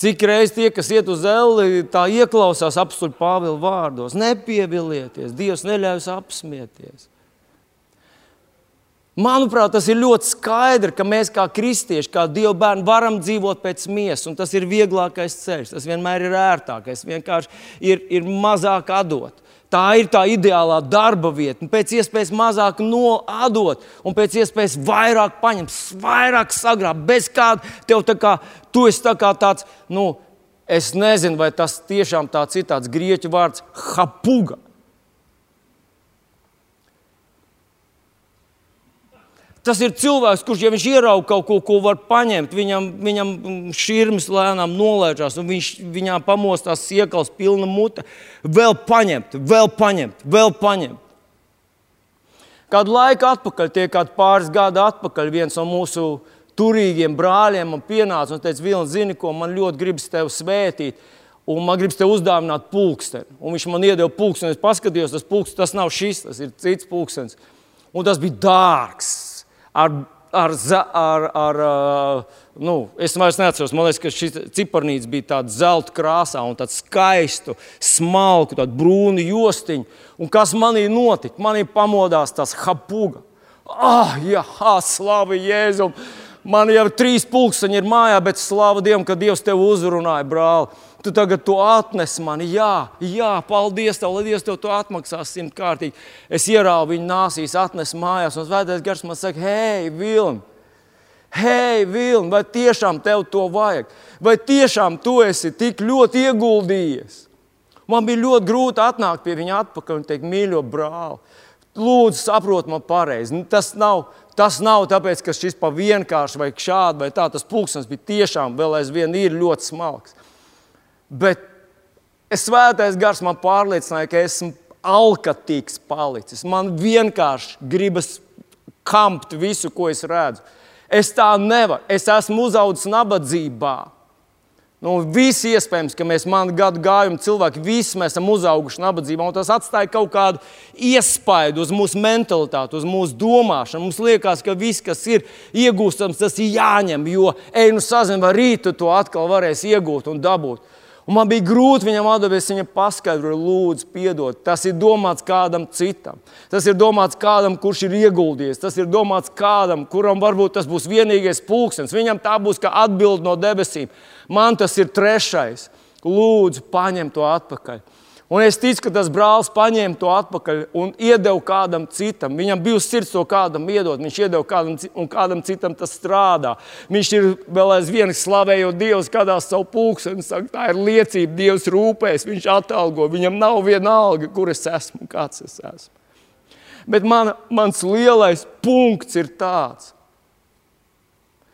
Cik reizes tie, kas iet uz elli, tā ieklausās apstuļu Pāvila vārdos. Nepievilieties, Dievs neļaus apsmieties. Manuprāt, tas ir ļoti skaidrs, ka mēs kā kristieši, kā Dieva bērni, varam dzīvot pēc miesas, un tas ir vieglākais ceļš. Tas vienmēr ir ērtākais, vienkārši ir, ir mazāk atdot. Tā ir tā ideālā darba vieta. Pēc iespējas mazāk noadot, un pēc iespējas vairāk paņemt, vairāk sagrābt. Bez kāda tev tā kā, tu esi tā kā tāds, nu, es nezinu, vai tas tiešām tāds ir tāds grieķu vārds - hapuga. Tas ir cilvēks, kurš, ja viņš ierauga kaut ko, ko var paņemt, viņam, viņam šķirnes lēnām nolaižās, un viņš viņā pamostās iekals pilna mute. Vēl paņemt, vēl paņemt, vēl paņemt. Kādu laiku atpakaļ, tie kādi pāris gadi atpakaļ, viens no mūsu turīgiem brāļiem man pienāca un teica, Vilni, zini, ko man ļoti gribas tevi svētīt. Un man gribas te uzdāvināt pulksteni. Un viņš man iedeva pulksteni. Es paskatījos, tas pulkstenis tas nav šis, tas ir cits pulkstenis. Un tas bija dārgs ar, ar, ar, ar nu, es vairs neatceros, man liekas, ka šis ciparnīts bija tāds zelta krāsā un tāds skaistu, smalku, tādu brūnu jostiņu. Un kas manī notika? Manī pamodās tas hapuga. Ah, jā, slavu Jēzum! Man jau trīs pulksteņi ir mājā, bet slavu Dievam, ka Dievs tevi uzrunāja, brāl. Tu tagad to atnes man, jā, jā, paldies tev, lai Dievs tev to atmaksās simtkārtīgi. Es ieraugu viņu nāsīs, atnes mājās, un svētais gars man saka, hei, Vilni! Hei, Vilni, vai tiešām tev to vajag? Vai tiešām tu esi tik ļoti ieguldījies? Man bija ļoti grūti atnākt pie viņa atpakaļ un teikt, mīļo brāli, lūdzu, saprot man pareizi. Nu, tas nav, tas nav tāpēc, ka šis pa vienkārši vai šādi vai tā. Tas pulkstenis bija tiešām vēl aizvien ir ļoti smalks. Bet es svētais gars man pārliecināja, ka esmu alkatīgs palicis. Man vienkārši gribas kampt visu, ko es redzu. Es tā nevaru. Es esmu uzaugusi nabadzībā. Nu, visi iespējams, ka mēs, mani gadu gājumu cilvēki, visi mēs esam uzauguši nabadzībā, tas atstāja kaut kādu iespaidu uz mūsu mentalitāti, uz mūsu domāšanu. Mums liekas, ka viss, kas ir iegūstams, tas ir jāņem, jo ej, nu sazin, vai rītu to atkal varēs iegūt un dabūt. Un man bija grūti viņam atbildēt, es viņam paskaidroju, lūdzu, piedod. Tas ir domāts kādam citam. Tas ir domāts kādam, kurš ir ieguldījies. Tas ir domāts kādam, kuram varbūt tas būs vienīgais pulkstenis. Viņam tā būs kā atbilde no debesīm. Man tas ir trešais. Lūdzu, paņem to atpakaļ. Un es ticu, ka tas brālis paņēma to atpakaļ un iedeva kādam citam. Viņam bija sirds to kādam iedot, viņš iedeva kādam, un kādam citam tas strādā. Viņš ir vēl aizvien slavējot Dievu, skatās savu pulksteni, saka, tā ir liecība, Dievs rūpēs, viņš atalgo. Viņam nav viena alga, kur es esmu un kāds es esmu. Bet man, mans lielais punkts ir tāds,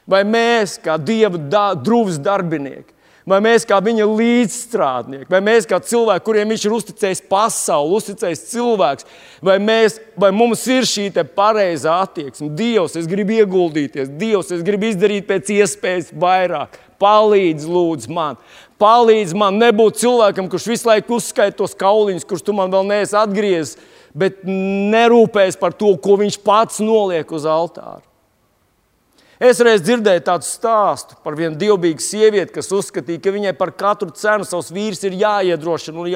vai mēs, kā Dieva da, drūvs darbinieki, vai mēs kā viņa līdzstrādnieki, vai mēs kā cilvēki, kuriem viņš ir uzticējis pasauli, uzticējis cilvēks, vai, mēs, vai mums ir šī pareizā attieksme. Dievs, es gribu ieguldīties, Dievs, es gribu izdarīt pēc iespējas vairāk. Palīdz, lūdzu, man. Palīdz man nebūt cilvēkam, kurš visu laiku uzskaita tos kauliņus, kurus tu man vēl neesi atgriezis, bet nerūpēs par to, ko viņš pats noliek uz altāra. Es reiz dzirdēju tādu stāstu par vienu dievbijīgu sievieti, kas uzskatīja, ka viņai par katru cenu savs vīrs ir jāiedrošina un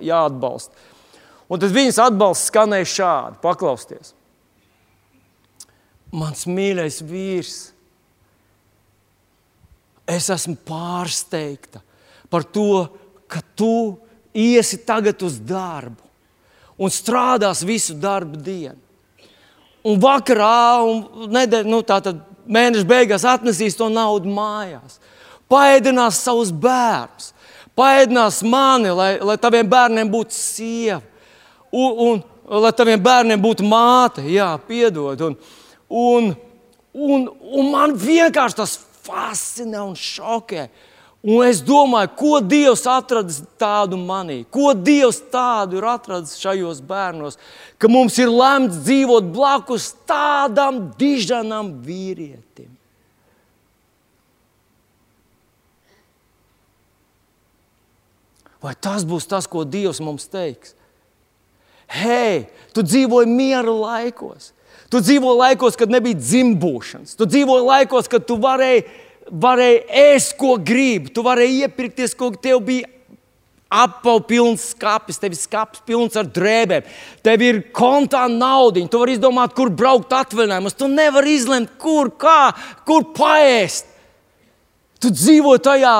jāatbalsta. Un tad viņas atbalsts skanēja šādi: paklausieties. Mans mīļais vīrs, es esmu pārsteigta par to, ka tu iesi tagad uz darbu un strādās visu darbu dienu. Un vakarā, un nedēļ, nu, tātad mēneša beigās atnesīs to naudu mājās. Paēdinās savus bērnus, paēdinās mani, lai, lai taviem bērniem būtu sieva, un, un lai taviem bērniem būtu māte, jā, piedod. Un, un, un, un man vienkārši tas fascinē un šokē. Un es domāju, ko Dievs atradis tādu manī, ko Dievs tādu ir atradis šajos bērnos, ka mums ir lemts dzīvot blakus tādam dižanam vīrietim. Vai tas būs tas, ko Dievs mums teiks? Hei, tu dzīvoji miera laikos. Tu dzīvoji laikos, kad nebija dzimbūšanas. Tu dzīvoji laikos, kad tu varēji varēja ēst, ko gribi. Tu varēji iepirkties, ko tev bija apelsīns pilns skats, tev ir skats pilns ar drēbēm, tev ir kontā naudiņa, tu vari izdomāt, kur braukt atvaļinājumos. Tu nevari izlemt, kur, kā, kur paēst. Tu dzīvo tajā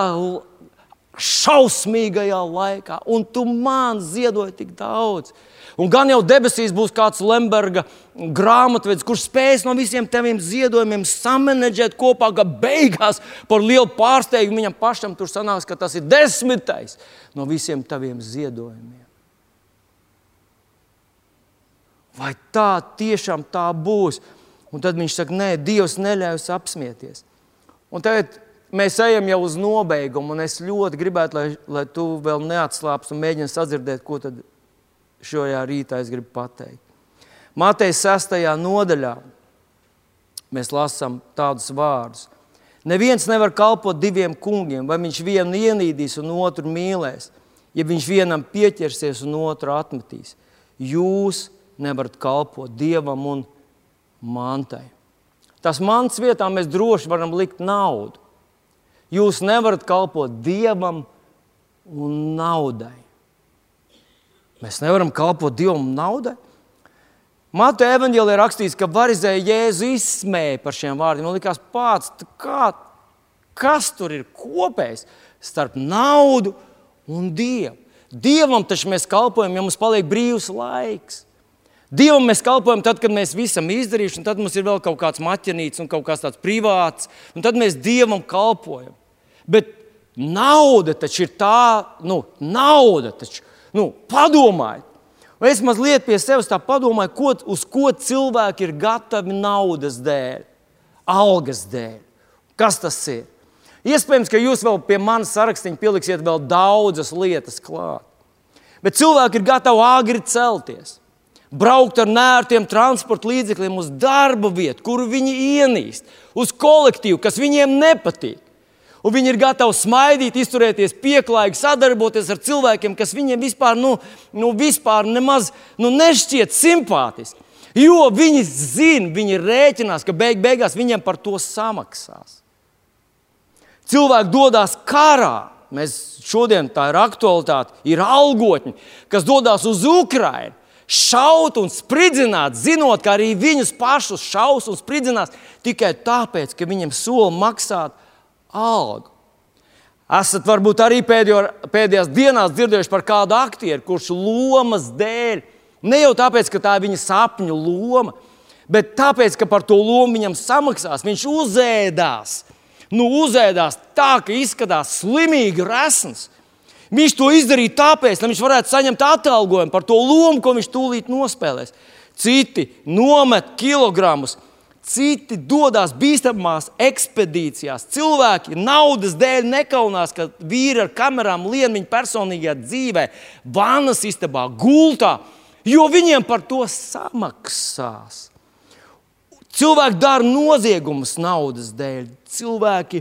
šausmīgajā laikā, un tu man ziedoji tik daudz. Un gan jau debesīs būs kāds Lemberga grāmatvedis, kurš spēs no visiem taviem ziedojumiem samanģēt kopā, ka beigās par lielu pārsteigumu viņam pašam tur sanāks, ka tas ir desmitais no visiem taviem ziedojumiem. Vai tā tiešām tā būs? Un tad viņš saka, nē, Dievs neļaus apsmieties. Un tagad mēs ejam jau uz nobeigumu, un es ļoti gribētu, lai, lai tu vēl neatslāpst un mēģini sadzirdēt, ko tad šajā rītā es gribu pateikt. Mateja 6. nodaļā mēs lasām tādus vārdus. Neviens nevar kalpot diviem kungiem, vai viņš vienu ienīdīs un otru mīlēs, ja viņš vienam pieķersies un otru atmetīs. Jūs nevarat kalpot dievam un mantai. Tas mans vietā mēs droši varam likt naudu. Jūs nevarat kalpot dievam un naudai. Mēs nevaram kalpot Dievam naudai. Mateja evanģēlē ir rakstīts, ka Varizēja Jēzu izsmēja par šiem vārdiem. Man liekas, pats, kā, kas tur ir kopējs starp naudu un Dievu? Dievam taču mēs kalpojam, ja mums paliek brīvs laiks. Dievam mēs kalpojam tad, kad mēs visam izdarījuši, un tad mums ir vēl kaut kāds maķenīts un kaut kas tāds privāts, un tad mēs Dievam kalpojam. Bet nauda taču ir tā, nu, nauda taču Nu, padomājiet! Un es mazliet pie sevis tā padomāju, ko, uz ko cilvēki ir gatavi naudas dēļ, algas dēļ. Kas tas ir? Iespējams, ka jūs vēl pie manas sarakstiņa pieliksiet vēl daudzas lietas klāt. Bet cilvēki ir gatavi agri celties, braukt ar nērtiem transporta līdzekļiem uz darba vietu, kuru viņi ienīst, uz kolektīvu, kas viņiem nepatīk. Un viņi ir gatavi smaidīt, izturēties pieklājīgi, sadarboties ar cilvēkiem, kas viņiem vispār, nu, nu, vispār nemaz nu, nešķiet simpātiski. Jo viņi zina, viņi rēķinās, ka beig beigās viņiem par to samaksās. Cilvēki dodas karā. Mēs šodien tā ir aktualitāte. Ir algotņi, kas dodas uz Ukrajinu, šaut un spridzināt, zinot, ka arī viņus pašus šaus un spridzinās tikai tāpēc, ka viņiem sola maksāt algu. Esat varbūt arī pēdējo, pēdējās dienās dzirdējuši par kādu aktieru, kurš lomas dēļ, ne jau tāpēc, ka tā ir viņa sapņu loma, bet tāpēc, ka par to lomu viņam samaksās, viņš uzēdās. Nu, uzēdās tā, ka izskatās slimīgi resns. Viņš to izdarīja tāpēc, lai viņš varētu saņemt atalgojumu par to lomu, ko viņš tūlīt nospēlēs. Citi nomet kilogramus, Citi dodas bīstamās ekspedīcijās. Cilvēki naudas dēļ nekaunās, ka vīri ar kamerām lien viņa personīgajā dzīvē, vannas istabā, gultā, jo viņiem par to samaksās. Cilvēki dara noziegumus naudas dēļ, cilvēki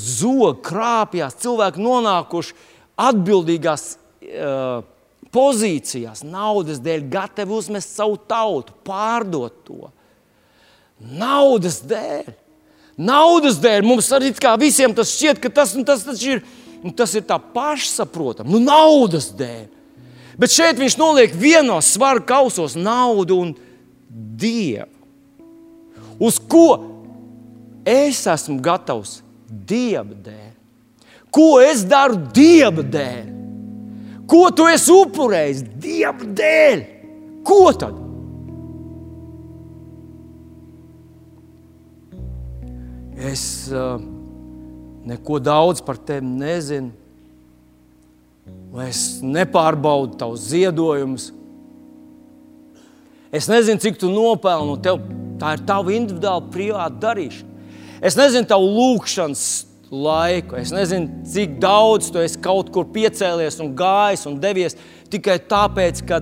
zog, krāpjas, cilvēki nonākuši atbildīgās uh, pozīcijās, naudas dēļ, gatavi uzmest savu tautu, pārdot to. Naudas dēļ. Naudas dēļ mums arī visiem tas šķiet, ka tas, nu, tas, tas, ir, nu, tas ir tā pašsaprotami. Nu, naudas dēļ. Bet šeit viņš noliek vienos svaru kausos naudu un dievu. Uz ko es esmu gatavs dieva dēļ? Ko es daru dieva dēļ? Ko tu esi upurējis dieva dēļ? Ko tad? Es uh, neko daudz par tevi nezinu, vai es nepārbaudu tavus ziedojumus. Es nezinu, cik tu nopelni, tev, tā ir tava individuāla privāta darīšana. Es nezinu tavu lūgšanas laiku, es nezinu, cik daudz tu esi kaut kur piecēlies un gājis un devies tikai tāpēc, ka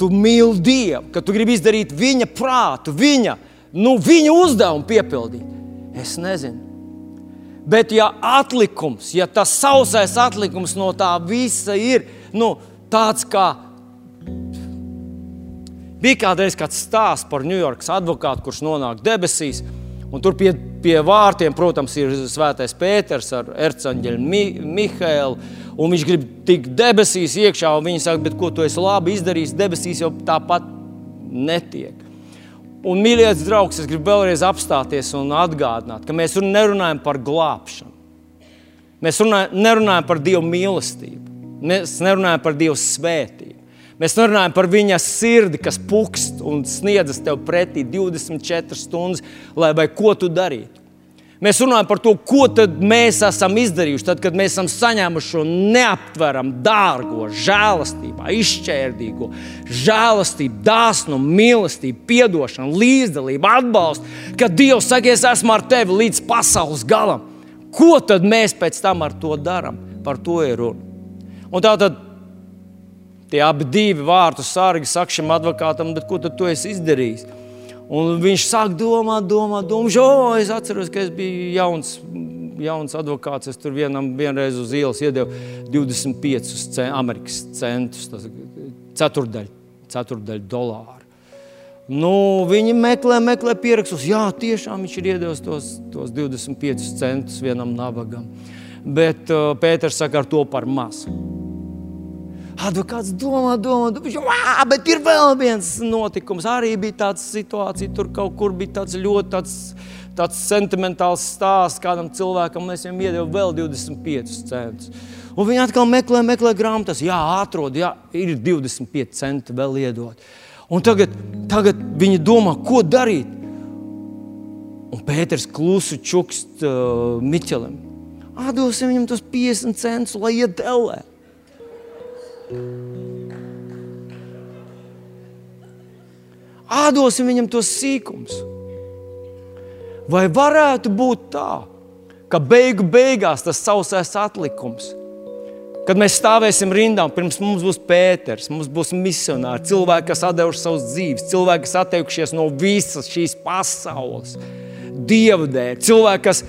tu mīli Dievu, ka tu gribi izdarīt viņa prātu, viņa, nu, viņa uzdevumu piepildīt. Es nezinu. Bet, ja atlikums, ja tas sausais atlikums no tā visa ir nu, tāds, kā bija kādreiz kāds stāsts par Ņujorkas advokātu, kurš nonāk debesīs, un tur pie, pie vārtiem, protams, ir Svētais Pēters ar Ercaņģeļu Mi, Mihēlu, un viņš grib tikt debesīs iekšā, un viņi saka, bet ko tu esi labi izdarījis, debesīs jau tāpat netiek. Un, mīļais draugs, es gribu vēlreiz apstāties un atgādināt, ka mēs nerunājam par glābšanu. Mēs runājam, nerunājam par Dieva mīlestību, mēs nerunājam par Dieva svētību. Mēs nerunājam par viņa sirdi, kas pukst un sniedzas tev pretī 24 stundas, lai ko tu darītu. Mēs runājam par to, ko mēs esam izdarījuši, tad, kad mēs esam saņēmuši šo neaptveramu, dārgo, žēlastību, izšķērdīgo, žēlastību, dāsnumu, mīlestību, atdošanu, līdzdalību, atbalstu. Kad Dievs saka, es esmu ar tevi līdz pasaules galam, ko tad mēs pēc tam ar to darām? Par to ir runa. Un tā tad tie abi vārtu sargi saka šim advokātam, ko tad tu esi izdarījis? Un viņš sāk domāt, domāt, domāt. O, es atceros, ka es biju jauns, jauns advokāts. Es tur vienam vienreiz uz ielas iedevu 25 cent, amerikāņu centus, tas ceturdaļu, ceturdaļu dolāru. Nu, viņi meklē, meklē pierakstus. Jā, tiešām viņš ir iedevis tos, tos 25 centus vienam nabagam. Bet uh, Pēters saka, ar to par mazu. Advokāts domā, domā, domā, bet ir vēl viens notikums. Arī bija tāda situācija, tur kaut kur bija tāds ļoti tāds, tāds sentimentāls stāsts kādam cilvēkam. Mēs viņam iedevām vēl 25 centus. Un viņi atkal meklē, meklē grāmatas. Jā, atrod, jā, ir 25 centi vēl iedot. Un tagad, tagad viņi domā, ko darīt. Un Pēters klusu čukst uh, Miķelim. Atdosim viņam tos 50 centus, lai iet dēlē. Ādosim viņam tos sīkums. Vai varētu būt tā, ka beigu beigās tas sausais atlikums, kad mēs stāvēsim rindā, pirms mums būs Pēters, mums būs misionāri, cilvēki, kas devuši savus dzīves, cilvēki, kas atteikušies no visas šīs pasaules, dievu dēļ, cilvēki, kas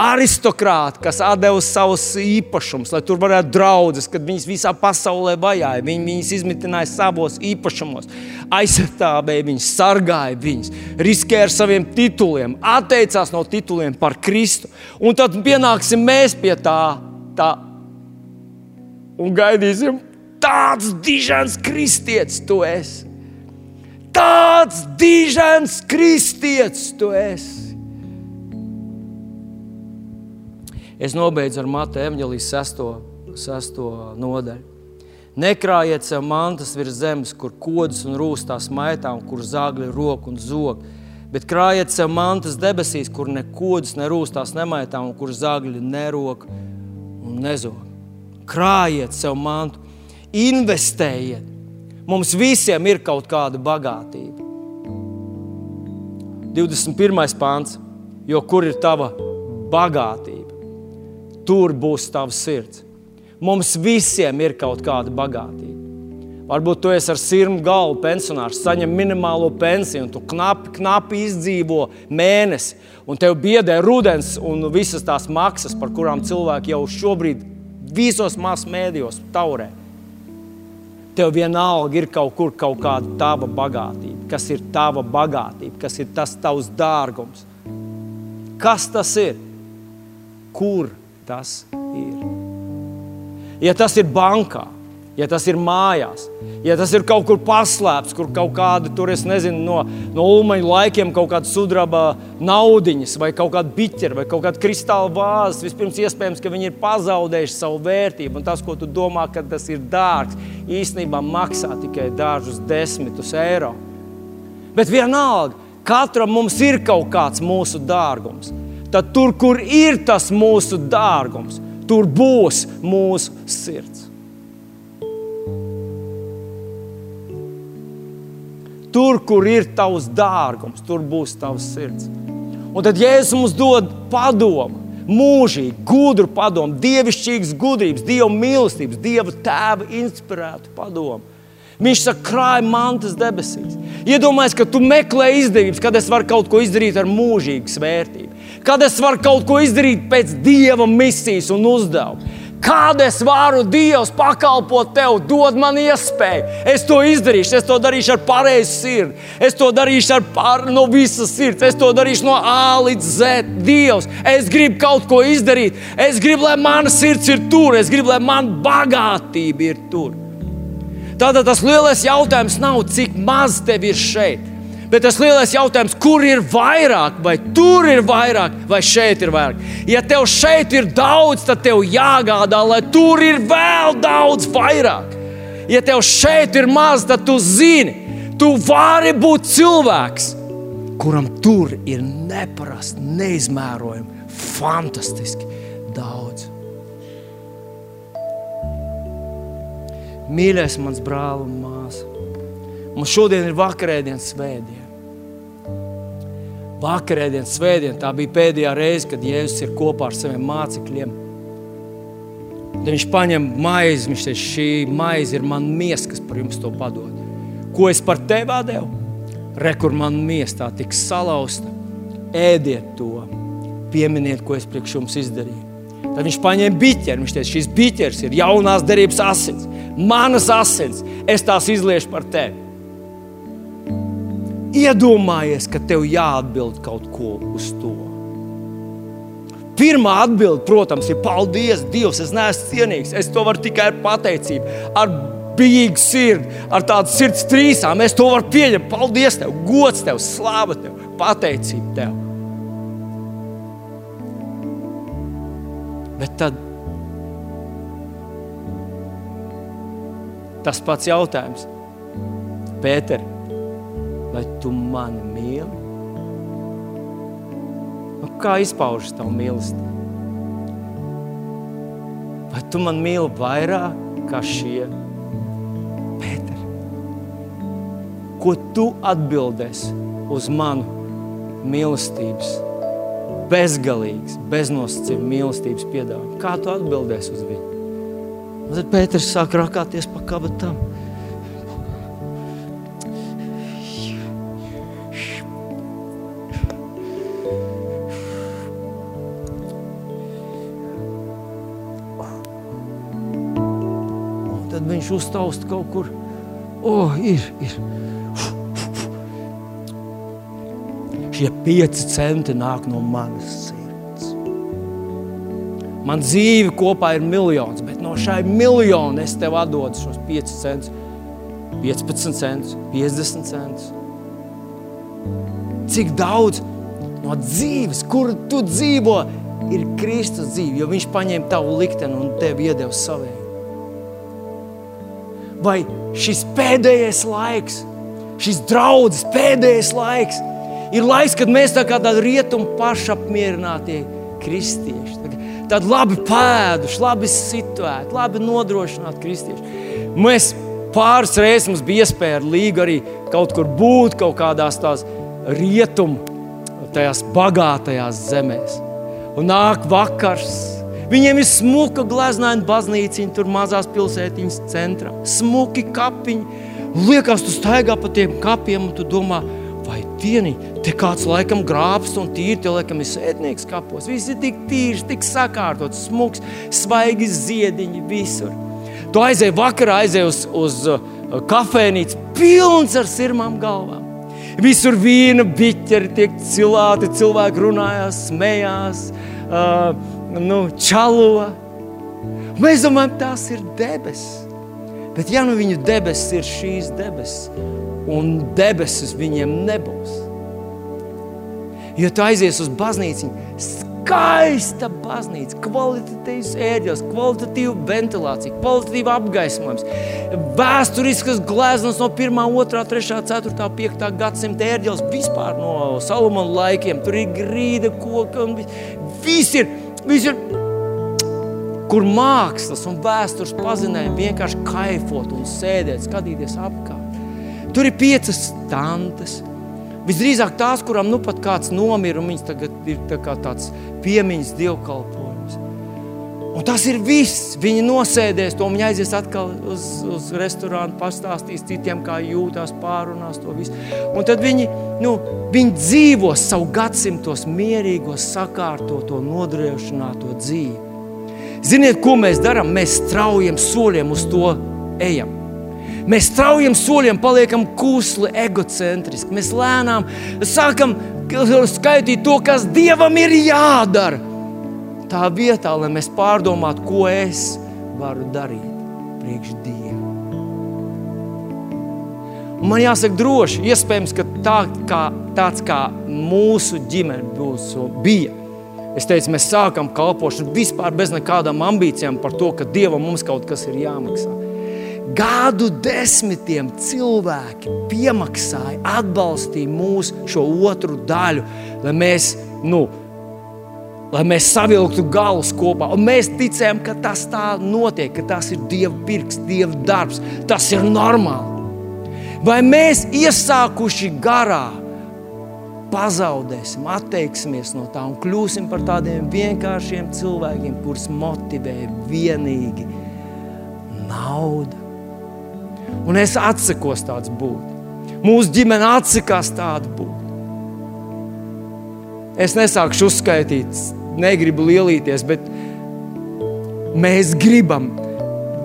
aristokrāti, kas deva savus īpašumus, lai tur varētu draudzes, kad viņas visā pasaulē vajāja. Viņi viņus izmitināja savos īpašumos, aizstāvēja viņus, sargāja viņus, riskēja ar saviem tituliem, atteicās no tituliem par Kristu. Un tad pienāksim mēs pie tā, tā un gaidīsim, tāds dižans kristietis tu esi. Tāds dižans kristietis tu esi. Es nobeidzu ar Mateja evanģelijas sesto, sesto nodaļu. Nekrājiet sev mantas virs zemes, kur kodas un rūstās maitā, un kur zāģi roku un zog. Bet krājiet sev mantas debesīs, kur ne kodas, ne rūstās nemaitā, un kur zāģi nerok un nezog. Krājiet sev mantu, investējiet. Mums visiem ir kaut kāda bagātība. 21. pāns, jo kur ir tava bagātība, tur būs tavs sirds. Mums visiem ir kaut kāda bagātība. Varbūt tu esi ar sirmu galvu pensionārs, saņem minimālo pensiju, un tu knapi, knapi izdzīvo mēnesi, un tev biedē rudens un visas tās maksas, par kurām cilvēki jau šobrīd visos masu mēdījos taurē. Tev vienalga ir kaut kur kaut kāda tava bagātība, kas ir tava bagātība, kas ir tas tavs dārgums. Kas tas ir? Kur tas ir? Ja tas ir bankā, ja tas ir mājās, ja tas ir kaut kur paslēpts, kur kaut kāda tur, es nezinu, no, no ulmaņa laikiem kaut kāda sudraba naudiņas, vai kaut kāda biķera, vai kaut kāda kristāla vāzes, vispirms iespējams, ka viņi ir pazaudējuši savu vērtību. Un tas, ko tu domā, ka tas ir dārgs, īstenībā maksā tikai dažus desmitus eiro. Bet vienalga, katram mums ir kaut kāds mūsu dārgums. Tad tur, kur ir tas mūsu dārgums, tur būs mūsu sirds. Tur, kur ir tavs dārgums, tur būs tavs sirds. Un tad Jēzus mums dod padomu, mūžīgi, gudru padomu, dievišķīgas gudrības, dieva mīlestības, dieva tēva inspirētu padomu. Viņš saka, krāj mantas debesīs. Iedomājieties, ka tu meklē izdevības, kad es varu kaut ko izdarīt ar mūžīgas vērtību kad es varu kaut ko izdarīt pēc dieva misijas un uzdevuma. Kad es varu Dievs pakalpot tev, dod man iespēju. Es to izdarīšu, es to darīšu ar pareizu sirdi. Es to darīšu ar par, no visas sirds, es to darīšu no A līdz Z. Dievs, es gribu kaut ko izdarīt. Es gribu, lai mana sirds ir tur, es gribu, lai mana bagātība ir tur. Tātad tas lielais jautājums nav, cik maz tev ir šeit Bet tas lielais jautājums, kur ir vairāk, vai tur ir vairāk, vai šeit ir vairāk? Ja tev šeit ir daudz, tad tev jāgādā, lai tur ir vēl daudz vairāk. Ja tev šeit ir maz, tad tu zini, tu vari būt cilvēks, kuram tur ir neparasti, neizmērojami, fantastiski daudz. Mīļais, mans brāl un māsa, mums šodien ir vakarēdienas svētdiena. Vakarēdienas svētdiena tā bija pēdējā reize, kad Jēzus ir kopā ar saviem mācekļiem. Tad viņš paņem maizi, viņš teica, šī maize ir man miesa, kas par jums to padod. Ko es par tevi devu? Rekur man miesa tā tiks salauzta. Ēdiet to, pieminiet, ko es priekš jums izdarīju. Tad viņš paņēma biķeri. Viņš teica, šis biķers ir jaunās derības asins, manas asins. Es tās izliešu par tevi. Iedomājies, ka tev jāatbild kaut ko uz to. Pirmā atbilde, protams, ir paldies, Dievs, es neesmu cienīgs. Es to varu tikai ar pateicību, ar bijīgu sirdi, ar tādu sirds trīsām. Es to varu pieņemt. Paldies, tev, gods tev, slāva tev, pateicība tev. Bet tad tas pats jautājums, Pēter, vai tu mani mīli? Nu, kā izpaužas tavu mīlestību? Vai tu man mīli vairāk kā šie Pēteri? Ko tu atbildēsi uz manu mīlestības, bezgalīgas, beznosacījuma mīlestības piedāvājumu? Kā tu atbildēsi uz viņu? Un tad Pēters sāk rakāties pa kabatām. Uztaust kaut kur. O, oh, ir, ir. Šie pieci centi nāk no manas sirds. Man dzīve kopā ir miljons, bet no šai miljona es tev atdodu šos 5 centus, 15 centus, 50 centus. Cik daudz no dzīves, kur tu dzīvo, ir Kristus dzīve, jo Viņš paņēma tavu likteni un tevi iedeva savēju. Vai šis pēdējais laiks, šis draudzes pēdējais laiks, ir laiks, kad mēs tā kā tādi rietumu pašapmierinātie kristieši, tādi labi pēduši, labi situēti, labi nodrošināti kristieši. Mēs pāris reizes mums bija iespēja ar līgu arī kaut kur būt, kaut kādās tās rietumu, tajās bagātajās zemēs. Un nāk vakars. Viņiem ir smuka glezniecība, baznīca, tur mazās pilsētiņas centrā. Smuki kapiņi. Liekas, tu staigā pa tiem kapiem un tu domā, vai dieni, te kāds laikam grābs un tīri, te laikam ir sēdnieks kapos. Viss ir tik tīrs, tik sakārtots, smuks, svaigi ziediņi visur. Tu aizēji vakarā, aizēji uz, uz uh, kafejnīcu, pilns ar sirmām galvām. Visur vīna biķeri tiek cilāti, cilvēki runājās, smējās, uh, nu, čalo. Mēs domājam, tās ir debesis. Bet ja nu viņu debesis ir šīs debesis, un debesis viņiem nebūs, jo tu aizies uz baznīcu, skaista baznīca, kvalitatīvs ērģelis, kvalitatīva ventilācija, kvalitatīva apgaismojums, vēsturiskas gleznas no 1, 2, 3, 4, 5 gadsimta ērģelis vispār no Salomona laikiem. Tur ir grīda, koka un viss ir. Viss ir kur mākslas un vēstures pazinējumi vienkārši kaifot un sēdēt, skatīties apkārt. Tur ir piecas stantes, Visdrīzāk tās, kurām nu pat kāds nomira, un viņas tagad ir tā tāds piemiņas dievkalpojums. Un tas ir viss. Viņi nosēdēs to, viņi aizies atkal uz, uz restorānu, pastāstīs citiem, kā jūtas, pārunās to visu. Un tad viņi, nu, viņi dzīvos savu gadsimtos mierīgo, sakārtoto, nodrošināto dzīvi. Ziniet, ko mēs darām? Mēs straujiem soļiem uz to ejam. Mēs straujiem soļiem paliekam kusli, egocentriski. Mēs lēnām sākam skaitīt to, kas Dievam ir jādara. Tā vietā, lai mēs pārdomātu, ko es varu darīt priekš Dieva. Un man jāsaka, droši, iespējams, ka tā, kā, tāds kā mūsu ģimene būs, bija. Es teicu, mēs sākam kalpošanu vispār bez nekādām ambīcijām par to, ka Dievam mums kaut kas ir jāmaksā. Gadu desmitiem cilvēki piemaksāja, atbalstīja mūsu šo otru daļu, lai mēs, nu, lai mēs savilktu galus kopā. Un mēs ticējām, ka tas tā notiek, ka tas ir Dieva pirks, Dieva darbs, tas ir normāli. Vai mēs iesākuši garā, pazaudēsim, atteiksimies no tā un kļūsim par tādiem vienkāršiem cilvēkiem, kurus motivē vienīgi nauda. Un es atsakos tāds būt. Mūsu ģimene atsakās tādu būt. Es nesākšu uzskaitīt, negribu lielīties, bet mēs gribam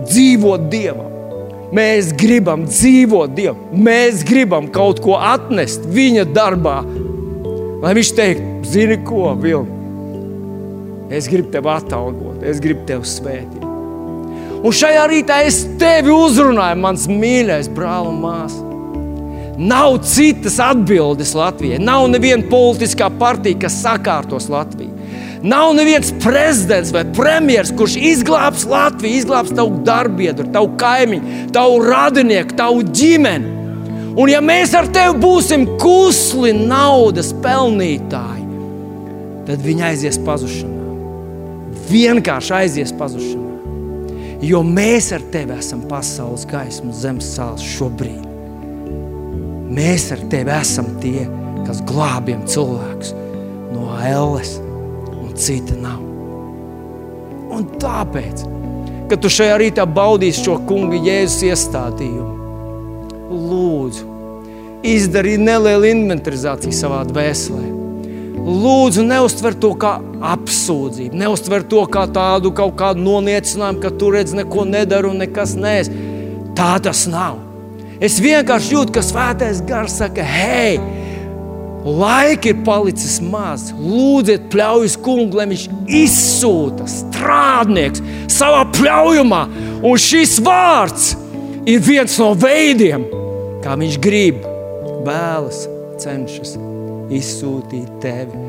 dzīvot Dievam. Mēs gribam dzīvot Dievam. Mēs gribam kaut ko atnest Viņa darbā. Lai Viņš teikt, zini ko, Vilni? Es gribu tevi atalgot, es gribu tevi svētīt. Un šajā rītā es tevi uzrunāju, mans mīļais brāl un māsa. Nav citas atbildes Latvijai. Nav neviena politiskā partija, kas sakārtos Latviju. Nav neviens prezidents vai premjerministrs, kurš izglābs Latviju, izglābs tavu darbiedru, tavu kaimiņu, tavu radinieku, tavu ģimeni. Un ja mēs ar tevi būsim kusli naudas pelnītāji, tad viņi aizies pazušanā. Vienkārši aizies pazušanā. Jo mēs ar tevi esam pasaules gaisma, zemes sāls šobrīd. Mēs ar tevi esam tie, kas glābjam cilvēkus no ēles, un cita nav. Un tāpēc, kad tu šajā rītā baudīsi šo kungu Jēzus iestādījumu, lūdzu, izdarīt nelielu inventarizāciju savā dvēselē Lūdzu, neuztver to kā apsūdzību, neuztver to kā tādu kaut kādu noniecinājumu, ka tu redz neko nedaru un nekas nes. Tā tas nav. Es vienkārši jūtu, ka svētais gars saka, hei, laika ir palicis maz. Lūdziet, pļaujas kungu, lai viņš izsūta strādnieks savā pļaujumā. Un šis vārds ir viens no veidiem, kā viņš grib, vēlas, cenšas izsūtīt tevi